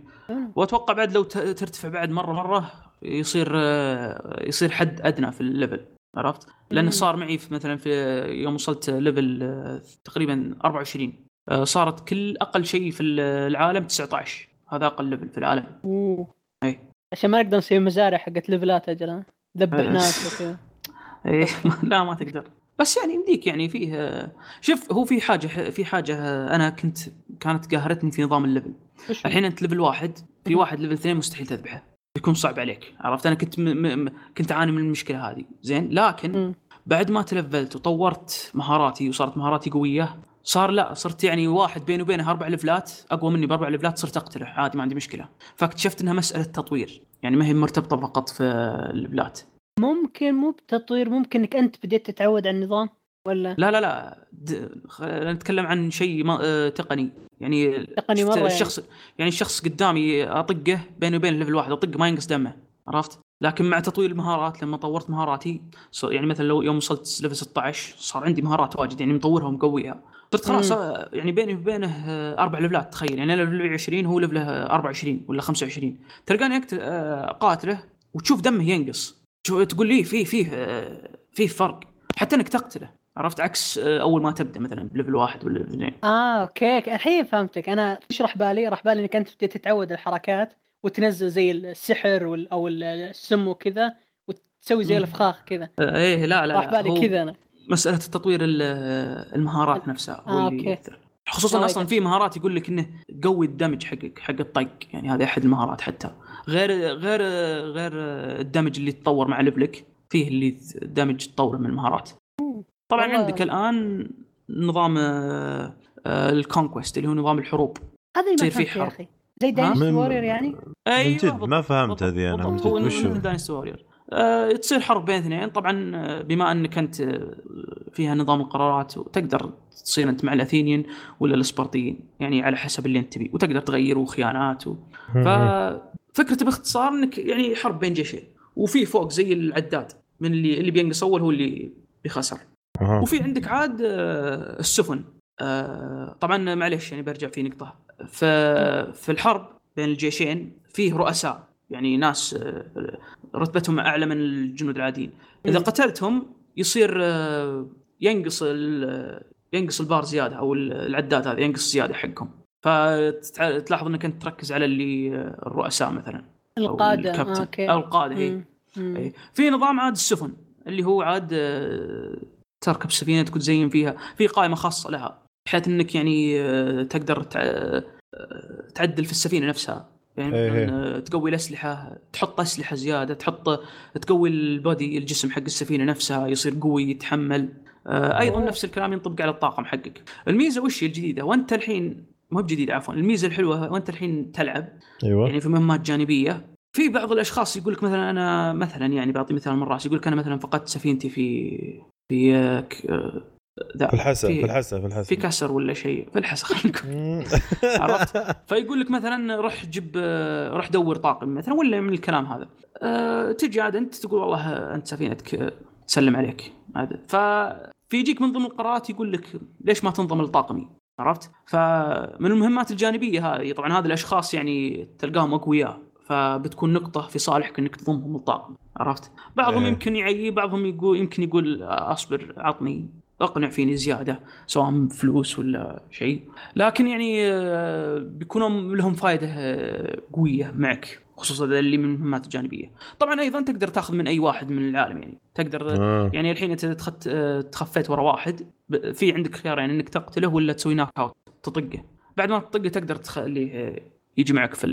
وأتوقع بعد لو ترتفع بعد مرة مرة يصير آه، يصير حد أدنى في ال level عرفت؟ لأنه. صار معي في مثلا في يوم وصلت level آه، تقريبا 24 آه، صارت كل أقل شيء في العالم 19 هذا أقل level في العالم أوه إيه. عشان ما نقدر نسوي مزارع حقت level ات أجل؟ ذبح إيه. ناس وكذا إيه لا ما تقدر بس يعني يمديك يعني فيه آه، شوف هو في حاجة في حاجة آه، أنا كنت كانت قاهرتني في نظام ال level الحين أنت level واحد في. واحد level اثنين مستحيل تذبحه يكون صعب عليك عرفت؟ أنا كنت م... م... كنت أعاني من المشكلة هذه. زين؟ لكن. بعد ما تلفلت وطورت مهاراتي وصارت مهاراتي قوية صار لا صرت يعني واحد بيني وبينه أربع level ات أقوى مني بأربع level ات صرت أقتله عادي ما عندي مشكلة. فاكتشفت إنها مسألة تطوير يعني ما هي مرتبطة فقط في ال level ات ممكن مو بتطوير ممكن إنك أنت بديت تتعود على النظام؟ ولا؟ لا لا لا. د... نتكلم عن شيء ما... آه، تقني. يعني تقني مرة يعني. الشخص يعني الشخص قدامي أطقه بيني وبين level واحد أطقه ما ينقص دمه عرفت؟ لكن مع تطوير المهارات لما طورت مهاراتي يعني مثلا لو يوم وصلت level 16 صار عندي مهارات واجد يعني مطورها ومقويها. صرت خلاص. آه، يعني بيني وبينه آه، أربع level ات تخيل. يعني أنا level 20 هو level ه 24 ولا 25 تلقاني أكت- آه، قاتله وتشوف دمه ينقص. تقول لي في في في فرق. حتى انك تقتله عرفت؟ عكس آه، أول ما تبدأ مثلا ب level واحد ولا اثنين. آه okay. الحين فهمتك. أنا إيش راح بالي؟ راح بالي إنك أنت تبدا تتعود الحركات وتنزل زي السحر وال- أو ال- السم وكذا وتسوي زي. الفخاخ كذا. آه، إيه لا لا راح بالي كذا أنا. مسألة التطوير ال- المهارات نفسها هو آه، اللي. يأثر. خصوصا. أصلا في مهارات يقول لك إنه قوي ال damage حقك حق الطق يعني هذه أحد المهارات حتى. غير غير غير ال damage اللي تطور مع level ك فيه اللي ال damage تطور من المهارات. طبعا والله. عندك الآن نظام آه، آه، ال conquest اللي هو نظام الحروب. هذا اللي ما تصير في فهمت يا حرب. أخي. زي Dynasty من- Warrior يعني؟ أيوه جد ما فهمت هذه أنا، بالضبط. من هو جد، Dynasty Warrior آه، تصير حرب بين اثنين. طبعا بما أنك أنت فيها نظام القرارات وتقدر تصير أنت مع الأثينيين ولا الاسبرطيين يعني على حسب اللي أنت تبيه وتقدر تغير وخيانات و... ففكرته باختصار إنك يعني حرب بين جيشين. وفي فوق زي العداد. من اللي اللي بينقص اول هو اللي بيخسر. أها. وفي عندك عاد آه، السفن آه، طبعا معليش يعني برجع في نقطة في الحرب بين الجيشين فيه رؤساء يعني ناس آه، رتبتهم أعلى من الجنود العاديين إذا. قتلتهم يصير ينقص ال- ينقص البار زيادة أو العداد هذا ينقص زيادة حقهم فتلاحظ إنك أنت تركز على اللي الرؤساء مثلا أو القادة الكابتن. آه، أوكي أو القادة هي. مم. إيه. في نظام عاد السفن اللي هو عاد تركب سفينتك وتزين فيها في قائمة خاصة لها بحيث إنك يعني آه، تقدر آه، تعدل في السفينة نفسها. يعني إيه. مثلاً، آه، تقوي الأسلحة تحط أسلحة زيادة تحط تقوي البودي الجسم حق السفينة نفسها يصير قوي يتحمل. أيضا. نفس الكلام ينطبق على الطاقم حقك. الميزة وش هي الجديدة؟ وأنت الحين مو بجديدة عفوا الميزة الحلوة وأنت الحين تلعب. أيوه. يعني في مهمات جانبية. في بعض الأشخاص يقول لك مثلا أنا مثلا يعني بعطي مثال من راسي يقول لك أنا مثلا فقدت سفينتي في في آه، آه، ذا في الحسا في- الحسا في الحسا في كسر ولا شيء في الحسا. مم. عرفت؟ فيقول لك مثلا روح جيب آه، روح دور طاقم مثلا ولا من الكلام هذا أه تجي عاد أنت تقول والله آه، أنت سفينتك آه، تسلم عليك عاد ففي يجيك من ضمن القرارات يقول لك ليش ما تنضم لطاقمي عرفت؟ فمن المهمات الجانبية هذه طبعا هذه الأشخاص يعني تلقاهم أقوياء فبتكون نقطة في صالحك إنك تضمهم للطاقم عرفت؟ بعضهم إيه. يمكن يعي بعضهم يقول يمكن يقول آه، أصبر عطني أقنع فيني زيادة سواء فلوس ولا شيء لكن يعني آه، بيكونوا لهم فائده آه، قوية معك خصوصا اللي من المهمات الجانبيه طبعا أيضا تقدر تأخذ من أي واحد من العالم يعني تقدر آه. يعني الحين أنت تخت... تخفيت ورا واحد في عندك خيار يعني إنك تقتله ولا تسوي ناك أوت تطقه بعد ما تطقه تقدر تخليه يجي معك في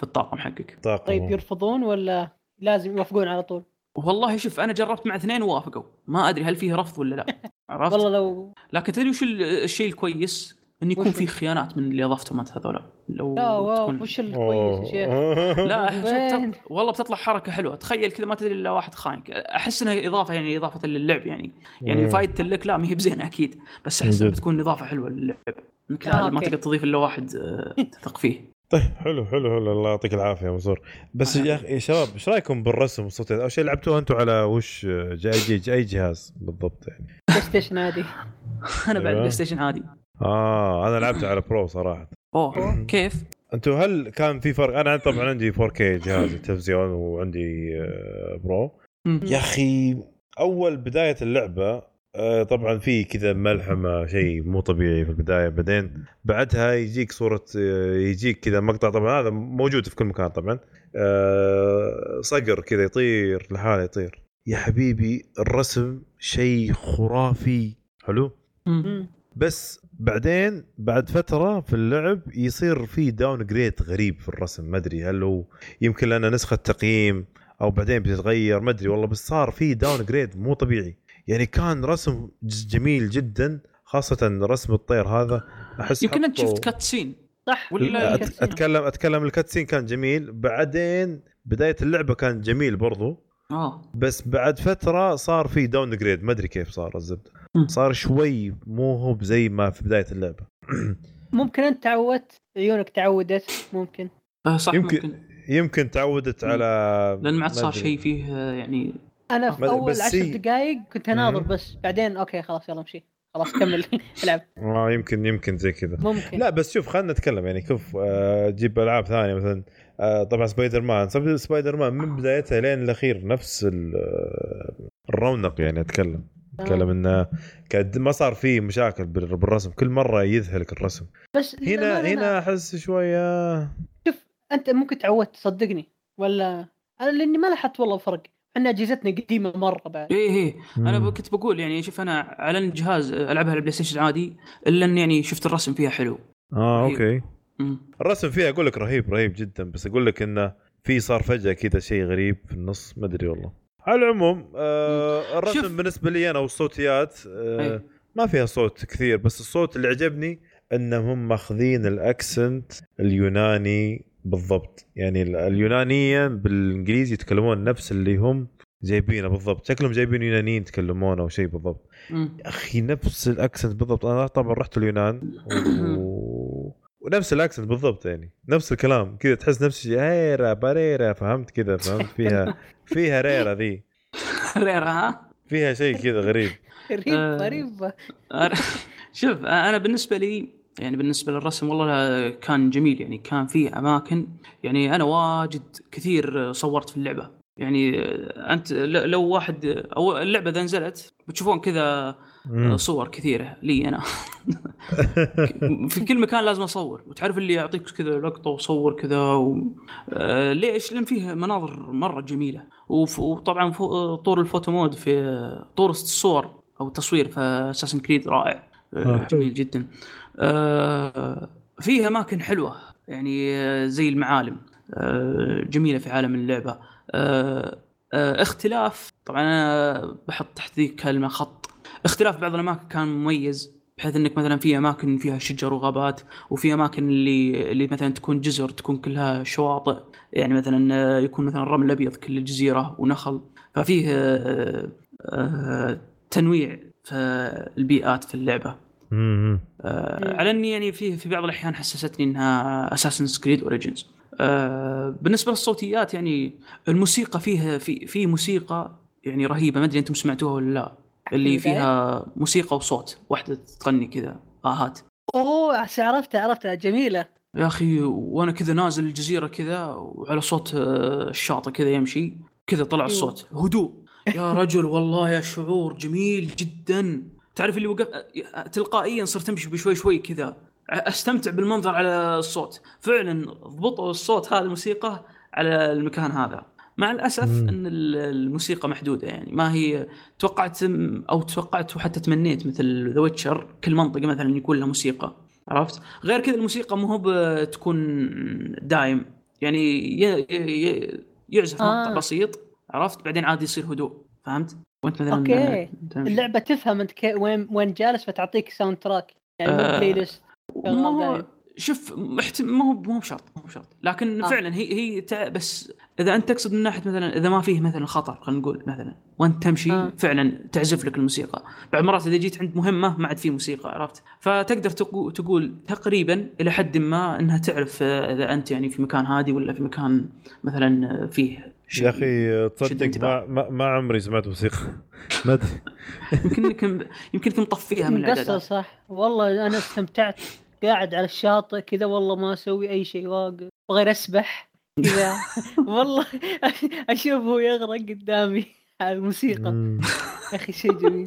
في الطاقم حقك. طاقم. طيب يرفضون ولا لازم يوافقون على طول؟ والله شوف أنا جربت مع اثنين ووافقوا. ما أدري هل فيه رفض ولا لا. عرفت؟ والله لو لكن تدري وش ال- الشيء الكويس؟ انه يكون في؟ خيانات من اللي أضفتهم أنت هذولا لو لا wow تكون وش الكويس يا شيخ. لا والله بتطلع حركة حلوة. تخيل كذا ما تدري إلا واحد خاينك. أحس إنها إضافة يعني إضافة للعب يعني. يعني. فائده لك لا ما هي بزينة أكيد. بس أحس. بتكون إضافة حلوة للعب. انك آه، ما. تقدر تضيف إلا واحد آه، تثق فيه. طيب حلو حلو حلو الله يعطيك العافية يا منصور بس يا أخي يا شباب إيش رأيكم بالرسم والصوتيات؟ أول شيء لعبتوها أنتم على وش جاي جي اي جهاز بالضبط يعني؟ PlayStation هذه أنا بعد أيوة. Play Station عادي آه أنا لعبت على Pro صراحة أوه كيف؟ أنتم هل كان في فرق؟ أنا طبعا عندي 4K جهاز تلفزيون وعندي آه، Pro مم. يا أخي أول بداية اللعبة آه، طبعا في كذا ملحمة شيء مو طبيعي في البداية. بعدين بعدها يجيك صورة آه، يجيك كذا مقطع. طبعا هذا موجود في كل مكان طبعا. آه، صقر كذا يطير لحالة يطير. يا حبيبي الرسم شيء خرافي. حلو. بس بعدين بعد فترة في اللعب يصير في downgrade غريب في الرسم. ما أدري هل هو يمكن لأنه نسخة تقييم أو بعدين بتتغير. ما أدري والله بس صار في downgrade مو طبيعي. يعني كان رسم ج- جميل جدا خاصة رسم الطير هذا. أحس يمكن انت شفت cut scene صح. ولا أت- cutscene. اتكلم أتكلم ال cutscene كان جميل. بعدين بداية اللعبة كان جميل برضو. آه. بس بعد فترة صار في downgrade ما أدري كيف صار الزبده. صار شوي مو هو زي ما في بداية اللعبة. ممكن أنت تعودت؟ عيونك تعودت؟ ممكن. آه، صح يمكن- ممكن, يمكن تعودت. على لأن ما عاد صار. شيء فيه آه، يعني أنا في أول بس عشر دقائق كنت أناظر. بس. بعدين okay خلاص يلا امشي خلاص كمل. العب. آه يمكن يمكن زي كذا. ممكن. لا بس شوف خلينا نتكلم. يعني كيف آه جيب ألعاب ثانية مثلا. آه طبعا سبايدر مان سب- سبايدر مان من بدايتها لين الأخير نفس ال- آه، الرونق يعني أتكلم. تكلم انه قد ما صار فيه مشاكل بال- بالرسم. كل مرة يذهلك الرسم. بس هنا هنا أحس شوية أنت ممكن تعودت صدقني. ولا أنا لأني ما لاحظت والله فرق إحنا اجهزتنا قديمة مرة بعد إيه إيه أنا كنت بقول يعني شوف أنا على الجهاز ألعبها على ال PlayStation عادي إلا ان يعني شفت الرسم فيها حلو آه رهيب. okay مم. الرسم فيها أقول لك رهيب رهيب جدا بس أقول لك إنه في صار فجأة كذا شيء غريب في النص ما أدري والله على العموم آه الرسم شوف. بالنسبة لي أنا والصوتيات آه أي. ما فيها صوت كثير بس الصوت اللي عجبني إنهم ماخذين ال accent اليوناني بالضبط. يعني ال- اليونانية بالإنجليزي يتكلمون نفس اللي هم جايبينه بالضبط. شكلهم جايبين يونانيين يتكلمون أو شيء بالضبط. يا أخي نفس ال accent بالضبط. أنا طبعا رحت اليونان و... ونفس الأكسنت بالضبط يعني. نفس الكلام. كذا تحس نفس الشيء. هيرا باريرا. فهمت كذا. فهمت؟ فيها فيها ريرا ذي. ريرة ها؟ فيها شيء كذا غريب. غريب آه. غريب أنا- شوف أنا بالنسبة لي يعني بالنسبة للرسم والله كان جميل. يعني كان في أماكن يعني أنا واجد كثير صورت في اللعبة. يعني أنت لو واحد أو اللعبة إذا نزلت بتشوفون كذا. صور كثيرة لي أنا. في كل مكان لازم أصور. وتعرف اللي يعطيك كذا لقطة وصور كذا و... آه ليش؟ لأن فيه مناظر مرة جميلة. وف... وطبعا فو... طور ال photo mode في طور الصور أو التصوير في Assassin's Creed رائع. آه، آه. جميل. جدا. فيه أماكن حلوة يعني آه، زي المعالم آه جميلة في عالم اللعبة. آه آه اختلاف طبعا أنا بحط تحت ذي كلمه خط. اختلاف بعض الأماكن كان مميز بحيث إنك مثلا في أماكن فيها شجر وغابات وفي أماكن اللي اللي مثلا تكون جزر تكون كلها شواطئ. يعني مثلا آه، يكون مثلا رمل ابيض كل الجزيرة ونخل. ففيه آه، آه، تنويع في البيئات في اللعبة. آه، على إني يعني في في بعض الأحيان حسستني إنها Assassin's Creed Origins بالنسبة للصوتيات يعني الموسيقى فيها في في موسيقى يعني رهيبة. ما أدري أنتم سمعتوها ولا لا. اللي؟ فيها موسيقى وصوت. واحدة تغني كذا. اهات أوه عرفتها عرفتها. جميلة. يا أخي وأنا كذا نازل الجزيرة كذا وعلى صوت آه، الشاطئ كذا يمشي. كذا طلع أيوه. الصوت. هدوء. يا رجل والله يا شعور جميل جدا. تعرف اللي وقف تلقائيا صرت أمشي بشوي شوي كذا. أستمتع بالمنظر على الصوت. فعلا ضبطوا الصوت هذا الموسيقى على المكان هذا. مع الأسف مم. إن ال- الموسيقى محدودة يعني. ما هي توقعت أو توقعت وحتى تمنيت مثل The Witcher كل منطقة مثلا يكون لها موسيقى. عرفت؟ غير كذا الموسيقى مو هو بتكون دايم. يعني يعزف آه. مقطع بسيط. عرفت؟ بعدين عادي يصير هدوء. فهمت؟ وانت مثلا. تمشي. اللعبة تفهم أنت كي- وين وين جالس فتعطيك soundtrack يعني مو آه. playlist ما هو. شوف محت... ما هو مو بشرط مو بشرط لكن آه. آه. فعلا هي هي تع... بس إذا أنت تقصد من ناحية مثلا إذا ما فيه مثلا خطر خلينا نقول مثلا وأنت تمشي آه. آه. فعلا تعزف لك الموسيقى بعض المرات إذا جيت عند مهمة ما عاد في موسيقى عرفت فتقدر تقو... تقول تقريبا إلى حد ما إنها تعرف آه، إذا أنت يعني في مكان هادي ولا في مكان مثلا آه، فيه يا أخي تصدق. ما, ما, ما عمري سمعت موسيقى. ما أدري. يمكن يمكن مطفيها من الإعدادات. صح. والله أنا استمتعت قاعد على الشاطئ كذا والله ما أسوي أي شيء واقف بغير أسبح. كذا. والله أشوف هو يغرق قدامي على الموسيقى. يا أخي شيء جميل.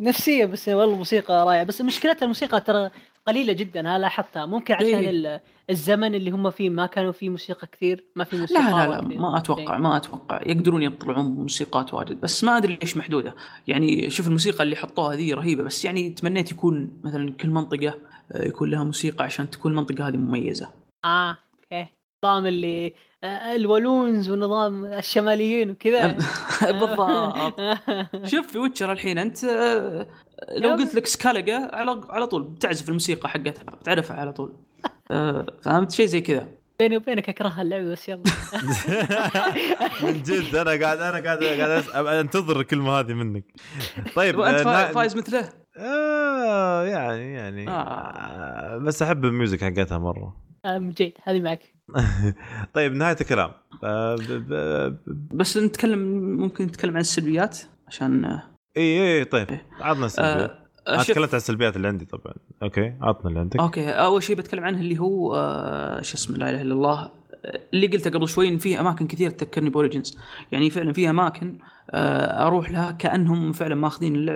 نفسية بس والله موسيقى رائعة. بس مشكلتها الموسيقى ترى قليلة جدا أنا لاحظتها. ممكن عشان إيه. ال- الزمن اللي هم فيه ما كانوا فيه موسيقى كثير ما في موسيقى لا لا لا ما أتوقع ما أتوقع. يقدرون يطلعون موسيقات واجد بس ما أدري ليش محدودة. يعني شوف الموسيقى اللي حطوها ذي رهيبة بس يعني تمنيت يكون مثلا كل منطقة آه، يكون لها موسيقى عشان تكون المنطقة هذه مميزة. آه okay. نظام اللي آه، الولونز ونظام الشماليين وكذا. بالضبط. شوف في Witcher الحين أنت آه، لو. قلت لك Skellige على على طول بتعزف الموسيقى حقتها بتعرفها على طول. آه، فهمت؟ شيء زي كذا. بيني وبينك اكرهها اللعبه بس يلا. من جد أنا قاعد أنا قاعد قاعد أنتظر الكلمة هذه منك. طيب وانت فايز مثله آه يعني يعني. آه. آه. بس أحب ال music حقتها مرة. جيد هذه معك. طيب نهاية الكلام. بس نتكلم ممكن نتكلم عن السلبيات عشان إي إي طيب. عطنا السلبيات. آه أنا تكلمت عن السلبيات اللي عندي طبعا. okay عطنا اللي عندك. okay أول شيء بتكلم عنه اللي هو آه شو اسمه لا إله إلا الله. اللي قلته قبل شوي إن في أماكن كثير تذكرني ب Origins يعني فعلا في أماكن آه أروح لها كأنهم فعلا ماخذين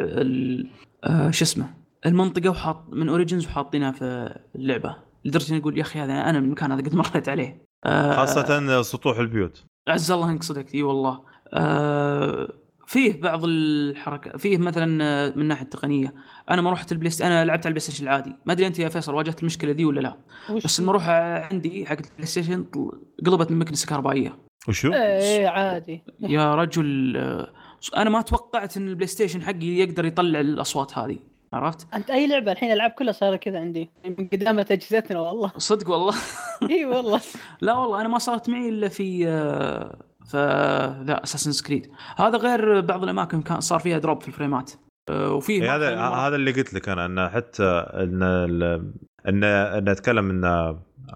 آه شو اسمه المنطقة وحاط من Origins وحاطينها في اللعبة. لدرجة إني أقول يا أخي هذا أنا من المكان هذا قد مريت عليه. آه خاصة سطوح البيوت. عز الله انك صدقت إي والله. آه فيه بعض الحركة فيه مثلا آه، من ناحية التقنيه أنا ما رحت البلاي أنا لعبت على ال PlayStation العادي. ما أدري أنت يا فيصل واجهت المشكلة دي ولا لا. وش؟ بس المروحه عندي حق ال PlayStation طل- قلبت من مكنسة كهربائية. وشو؟ إيه عادي. يا رجل آه، أنا ما توقعت إن ال PlayStation حقي يقدر يطلع الأصوات هذه. عرفت؟ أنت أي لعبة الحين الالعاب كلها صارت كذا عندي؟ من قدامة أجهزتنا والله. صدق والله؟ إي والله. لا والله أنا ما صارت معي إلا في ف ذا Assassin's Creed هذا غير بعض الأماكن كان صار فيها دروب في الفريمات. آه، وفيه إيه هذا هذا اللي قلت لك أنا انه حتى إن ال- ان إن أتكلم انه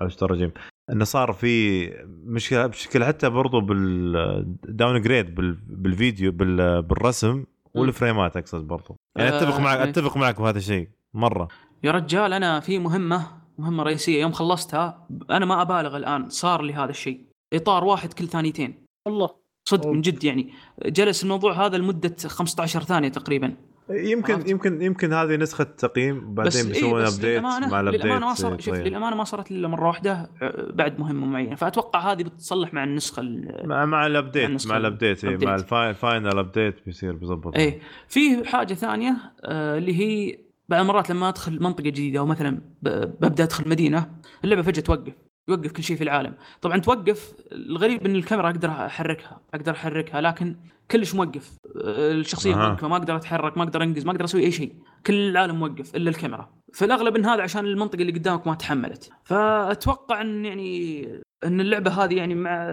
على الرجيم انه صار في مشكله بشكل حتى برضو بالداون جريد بالفيديو بال- بالرسم والفريمات أقصد برضو. يعني آه، أتفق معك إيه. أتفق معك بهذا الشيء مرة. يا رجال أنا في مهمة مهمة رئيسية. يوم خلصتها أنا ما أبالغ الآن صار لي هذا الشيء. إطار واحد كل ثانيتين. والله صدق. من جد يعني. جلس الموضوع هذا لمدة 15 ثانية تقريبا. يمكن عرفت؟ يمكن يمكن هذه نسخة تقييم بعدين إيه بيسوون بس update مع ال update للأمانة ما صار شوف شوية. للأمانة ما صارت إلا مرة واحدة بعد مهمة معينة. فأتوقع هذه بتصلح مع النسخة ال- مع مع ال update مع ال update إيه، مع ال final update بيصير بيظبط. إيه. في حاجة ثانية آه، اللي هي بعض المرات لما أدخل منطقة جديدة أو مثلا ببدأ أدخل مدينة اللعبة فجأة توقف. يوقف كل شيء في العالم. طبعا توقف الغريب إن الكاميرا أقدر أحركها أقدر أحركها لكن كلش موقف. آه، الشخصية أها. موقفة ما أقدر أتحرك ما أقدر أنقز ما أقدر أسوي أي شيء. كل العالم موقف إلا الكاميرا. فالأغلب إن هذا عشان المنطقة اللي قدامك ما تحملت. فأتوقع إن يعني إن اللعبة هذه يعني مع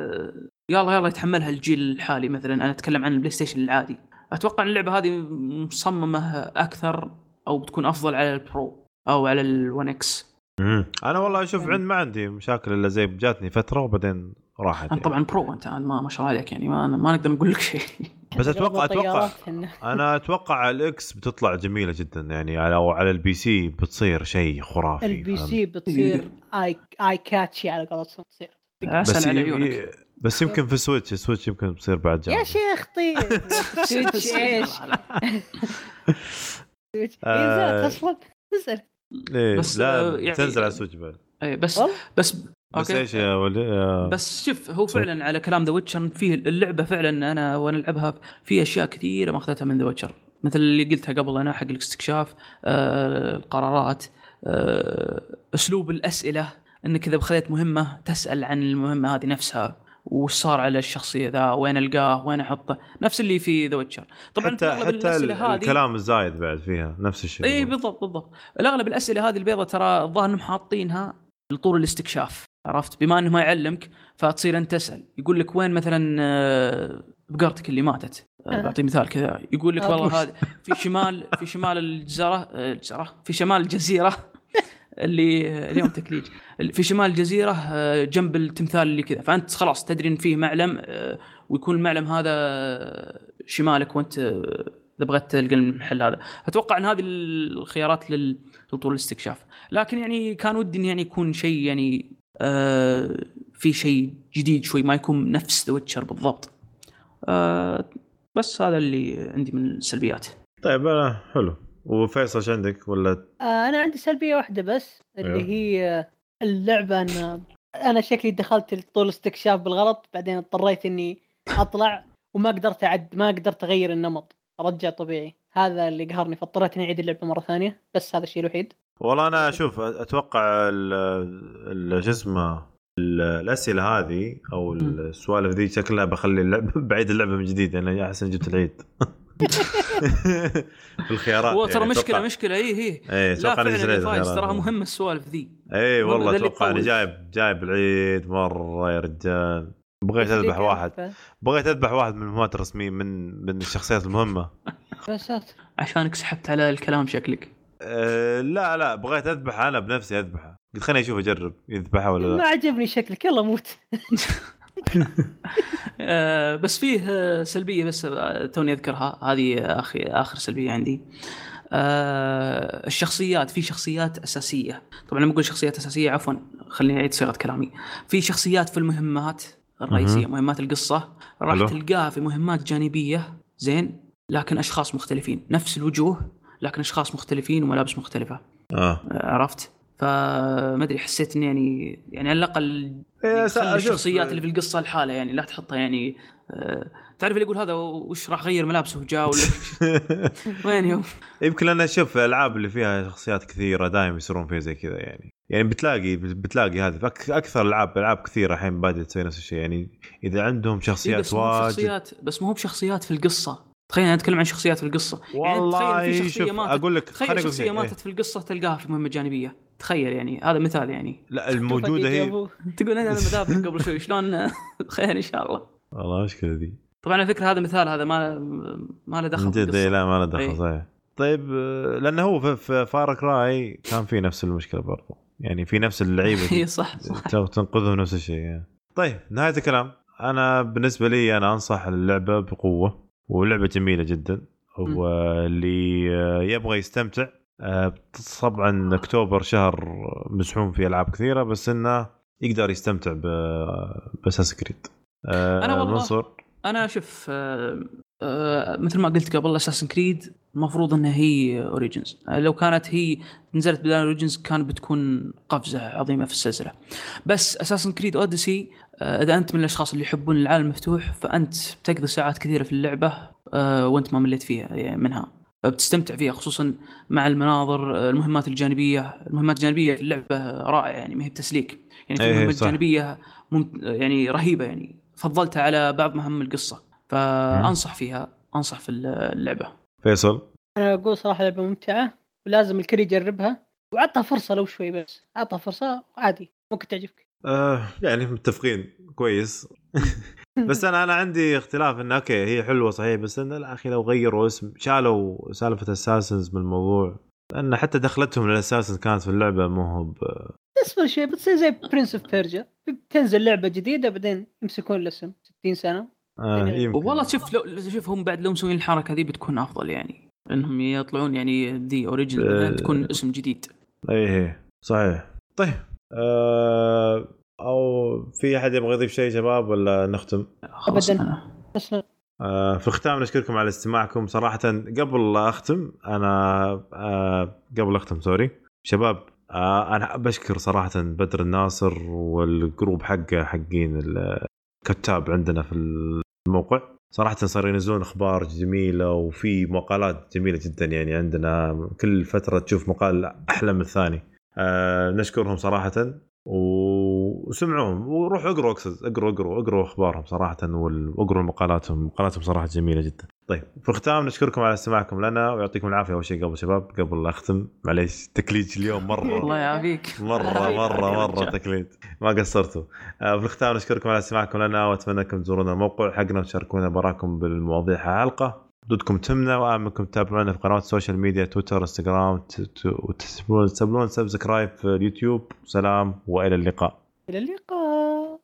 يلا يلا يتحملها الجيل الحالي مثلا. أنا أتكلم عن ال PlayStation العادي. أتوقع إن اللعبة هذه مصممة أكثر أو بتكون أفضل على ال Pro أو على ال One X مم. أنا والله أشوف عند ما عندي مشاكل إلا زي جاتني فترة وبعدين راحت انت يعني. طبعا Pro أنت ما, ما شاء الله عليك يعني ما, ما نقدر نقول لك شيء بس أتوقع أتوقع. أنا أتوقع على ال X بتطلع جميلة جدا يعني على أو على ال PC بتصير شيء خرافي ال PC بتصير اي اي كاتشي على قولتهم تصير بس على عيونك بس يمكن في Switch Switch يمكن بتصير بعد يا جامد شيخ طيب Switch إيش؟ Switch أصلا نزل إيه بس، لا آه، يعني- تنزل على ال Switch بعد. اي بس بس بس okay. إيش يا ولي بس شوف هو فعلا على كلام The Witcher فيه اللعبة فعلا أنا وأنا ألعبها في أشياء كثيرة ما أخذتها من The Witcher مثل اللي قلتها قبل أنا حق الاستكشاف آه القرارات آه أسلوب الأسئلة إنك إذا خذيت مهمة تسأل عن المهمة هذه نفسها. وش صار على الشخصية ذا وين ألقاه وين أحطه نفس اللي في The Witcher طبعا حتى حتى الأسئلة هذه- الكلام الزايد بعد فيها نفس الشيء اي بالضبط. بالضبط الأغلب الأسئلة هذه البيضة ترى الظاهر إنهم حاطينها لطول الاستكشاف عرفت؟ بما إنه ما يعلمك فتصير أنت تسأل. يقول لك وين مثلا آه، بقرتك اللي ماتت؟ آه، آه. بعطي مثال كذا. يقول لك والله. هذا في شمال في شمال الجزيره الجزيره في شمال الجزيرة. اللي اليوم تكليج. في شمال الجزيرة آه، جنب التمثال اللي كذا. فأنت خلاص تدري إن فيه معلم آه، ويكون المعلم هذا آه، شمالك وأنت إذا بغيت تلقى المحل هذا. أتوقع إن هذه الخيارات لل- لطول الاستكشاف. لكن يعني كان ودي انه يعني يكون شيء يعني في شيء جديد شوي ما يكون نفس ذا ويتشر بالضبط. بس هذا اللي عندي من السلبيات. طيب حلو. وفيصل إيش عندك؟ ولا؟ آه أنا عندي سلبية واحدة بس اللي أيوه. هي اللعبة إن أنا شكلي دخلت طول استكشاف بالغلط بعدين اضطريت إني أطلع وما قدرت أعد ما قدرت أغير النمط. ارجع طبيعي. هذا اللي قهرني. فاضطريت إني أعيد اللعبة مرة ثانية بس هذا الشيء الوحيد. والله أنا أشوف أتوقع شو اسمه ال- الأسئلة هذه أو السوالف ذي شكلها بخلي اللعبة بعيد اللعبة من جديد أنا أحسن جبت العيد. في الخيارات هو ترى يعني مشكلة مشكلة. اي هي لا أتوقع فايز. تراها مهمه السوالف ذي. اي والله أتوقع اني. جايب جايب العيد مرة يا رجال. بغيت أذبح واحد. بغيت أذبح واحد من المهمات الرسمية من من الشخصيات المهمة. يا ساتر عشانك سحبت على الكلام شكلك. أه لا لا بغيت اذبح أنا بنفسي أذبحه. قلت خليني أشوف أجرب يذبحها ولا ما لا عجبني شكلك. يلا موت. بس فيه آه، سلبية بس آه، توني أذكرها. هذه آخي آخر سلبية عندي. آه الشخصيات في شخصيات أساسية. طبعا لما أقول شخصيات أساسية عفوا خليني أعيد صيغه كلامي. في شخصيات في المهمات الرئيسية مهمات القصة. راح. تلقاها في مهمات جانبية زين لكن أشخاص مختلفين. نفس الوجوه لكن أشخاص مختلفين وملابس مختلفة. آه، عرفت؟ فما أدري حسيت ان يعني يعني على الأقل إيه، أشوف- الشخصيات اللي في القصة لحالها يعني لا تحطها يعني آه، تعرف اللي يقول هذا وش راح غير ملابسه وجاء ولا وين يوم؟ يمكن لأن أشوف الألعاب اللي فيها شخصيات كثيرة دائما يصيرون فيها زي كذا يعني. يعني بتلاقي بتلاقي هذا أكثر الالعاب ألعاب كثيرة الحين بادئه تسوي نفس الشيء يعني. إذا عندهم إيه، شخصيات بس واجد. بشخصيات بس مو بشخصيات في القصة. تخيل أنا أتكلم عن شخصيات في القصة. يعني والله تخيل في شخصية ماتت أقول لك تخيل شخصية شيء. ماتت في القصة تلقاها في مهمة جانبية. تخيل يعني هذا مثال يعني. لا الموجودة هي. تقول أنا مذابح قبل شوي شلون؟ خير إن شاء الله. والله مشكلة ذي. طبعا على فكرة هذا مثال هذا ما ما له دخل جد إيه،. لا ما له دخل إيه. صحيح. طيب لأنه هو في- في فارك راي كان في نفس المشكلة برضو. يعني في نفس اللعيبة اي صح صح. تنقذهم نفس الشيء يعني. طيب نهاية الكلام. أنا بالنسبة لي أنا أنصح اللعبة بقوة ولعبه جميلة جدا. واللي آه، يبغى يستمتع طبعا أكتوبر شهر مزحوم فيه ألعاب كثيرة بس إنه يقدر يستمتع ب Assassin's Creed. أنا والله- منصور؟ أنا شوف آه، آه، مثل ما قلت قبل Assassin's Creed المفروض انها هي Origins لو كانت هي نزلت بدال Origins كان بتكون قفزة عظيمة في السلسلة. بس Assassin's Creed Odyssey إذا أنت من الأشخاص اللي يحبون العالم المفتوح فأنت بتقضي ساعات كثيرة في اللعبة آه، وأنت ما مليت فيها يعني منها. بتستمتع فيها خصوصا مع المناظر المهمات الجانبية. المهمات الجانبية في اللعبه رائعة يعني ما هي بتسليك. يعني في إيه، مهمات. جانبية ممت... يعني رهيبة يعني. فضلتها على بعض مهام القصة. فأنصح فيها أنصح في اللعبة. فيصل؟ أنا أقول صراحة لعبة ممتعة ولازم الكل يجربها. وعطها فرصة لو شوي بس. عطها فرصة عادي ممكن تعجبك. آه يعني متفقين. كويس. بس أنا أنا عندي اختلاف انه okay هي حلوة صحيح بس انه لا أخي لو غيروا اسم شالوا سالفة Assassins من الموضوع. لأن حتى دخلتهم لل Assassins كانت في اللعبة مو هو ب- اصبر شوي بتصير زي Prince of Persia بتنزل لعبة جديدة بعدين يمسكون الاسم. 60 سنة. آه يمكن. والله شوف لو شوف هم بعد لو مسوين الحركة ذي بتكون أفضل يعني. إنهم يطلعون يعني ذي Origin آه. تكون اسم جديد. اي إيه، صحيح. طيب آه أو في أحد يبغى يضيف شيء شباب ولا نختم؟ بس آه، في الختام نشكركم على استماعكم. صراحة قبل لا أختم أنا آه، قبل أختم سوري. شباب آه، أنا بشكر صراحة بدر الناصر والجروب حقه حقين الكتاب عندنا في الموقع. صراحة صاروا ينزلون أخبار جميلة وفي مقالات جميلة جدا يعني عندنا. كل فترة تشوف مقال أحلى من الثاني. آه، نشكرهم صراحة. و- وسمعوهم. وروحوا اقروا اقصد اقروا اقروا اقروا اخبارهم صراحة واقروا مقالاتهم. مقالاتهم صراحة جميلة جدا. طيب في الختام نشكركم على استماعكم لنا ويعطيكم العافية أول شيء قبل شباب قبل لا أختم. معليش تكليج اليوم مرة. الله يعافيك. مرة مرة مرة تكليج ما قصرتوا. آه، في الختام نشكركم على استماعكم لنا وأتمنى أنكم تزورونا الموقع. حقنا وتشاركونا بآراءكم بالمواضيع حلقه ردودكم تهمنا وآمنكم تتابعونا في قنوات ال social media تويتر إنستغرام تسوون سبسكرايب في اليوتيوب. سلام وإلى اللقاء. إلى اللقاء.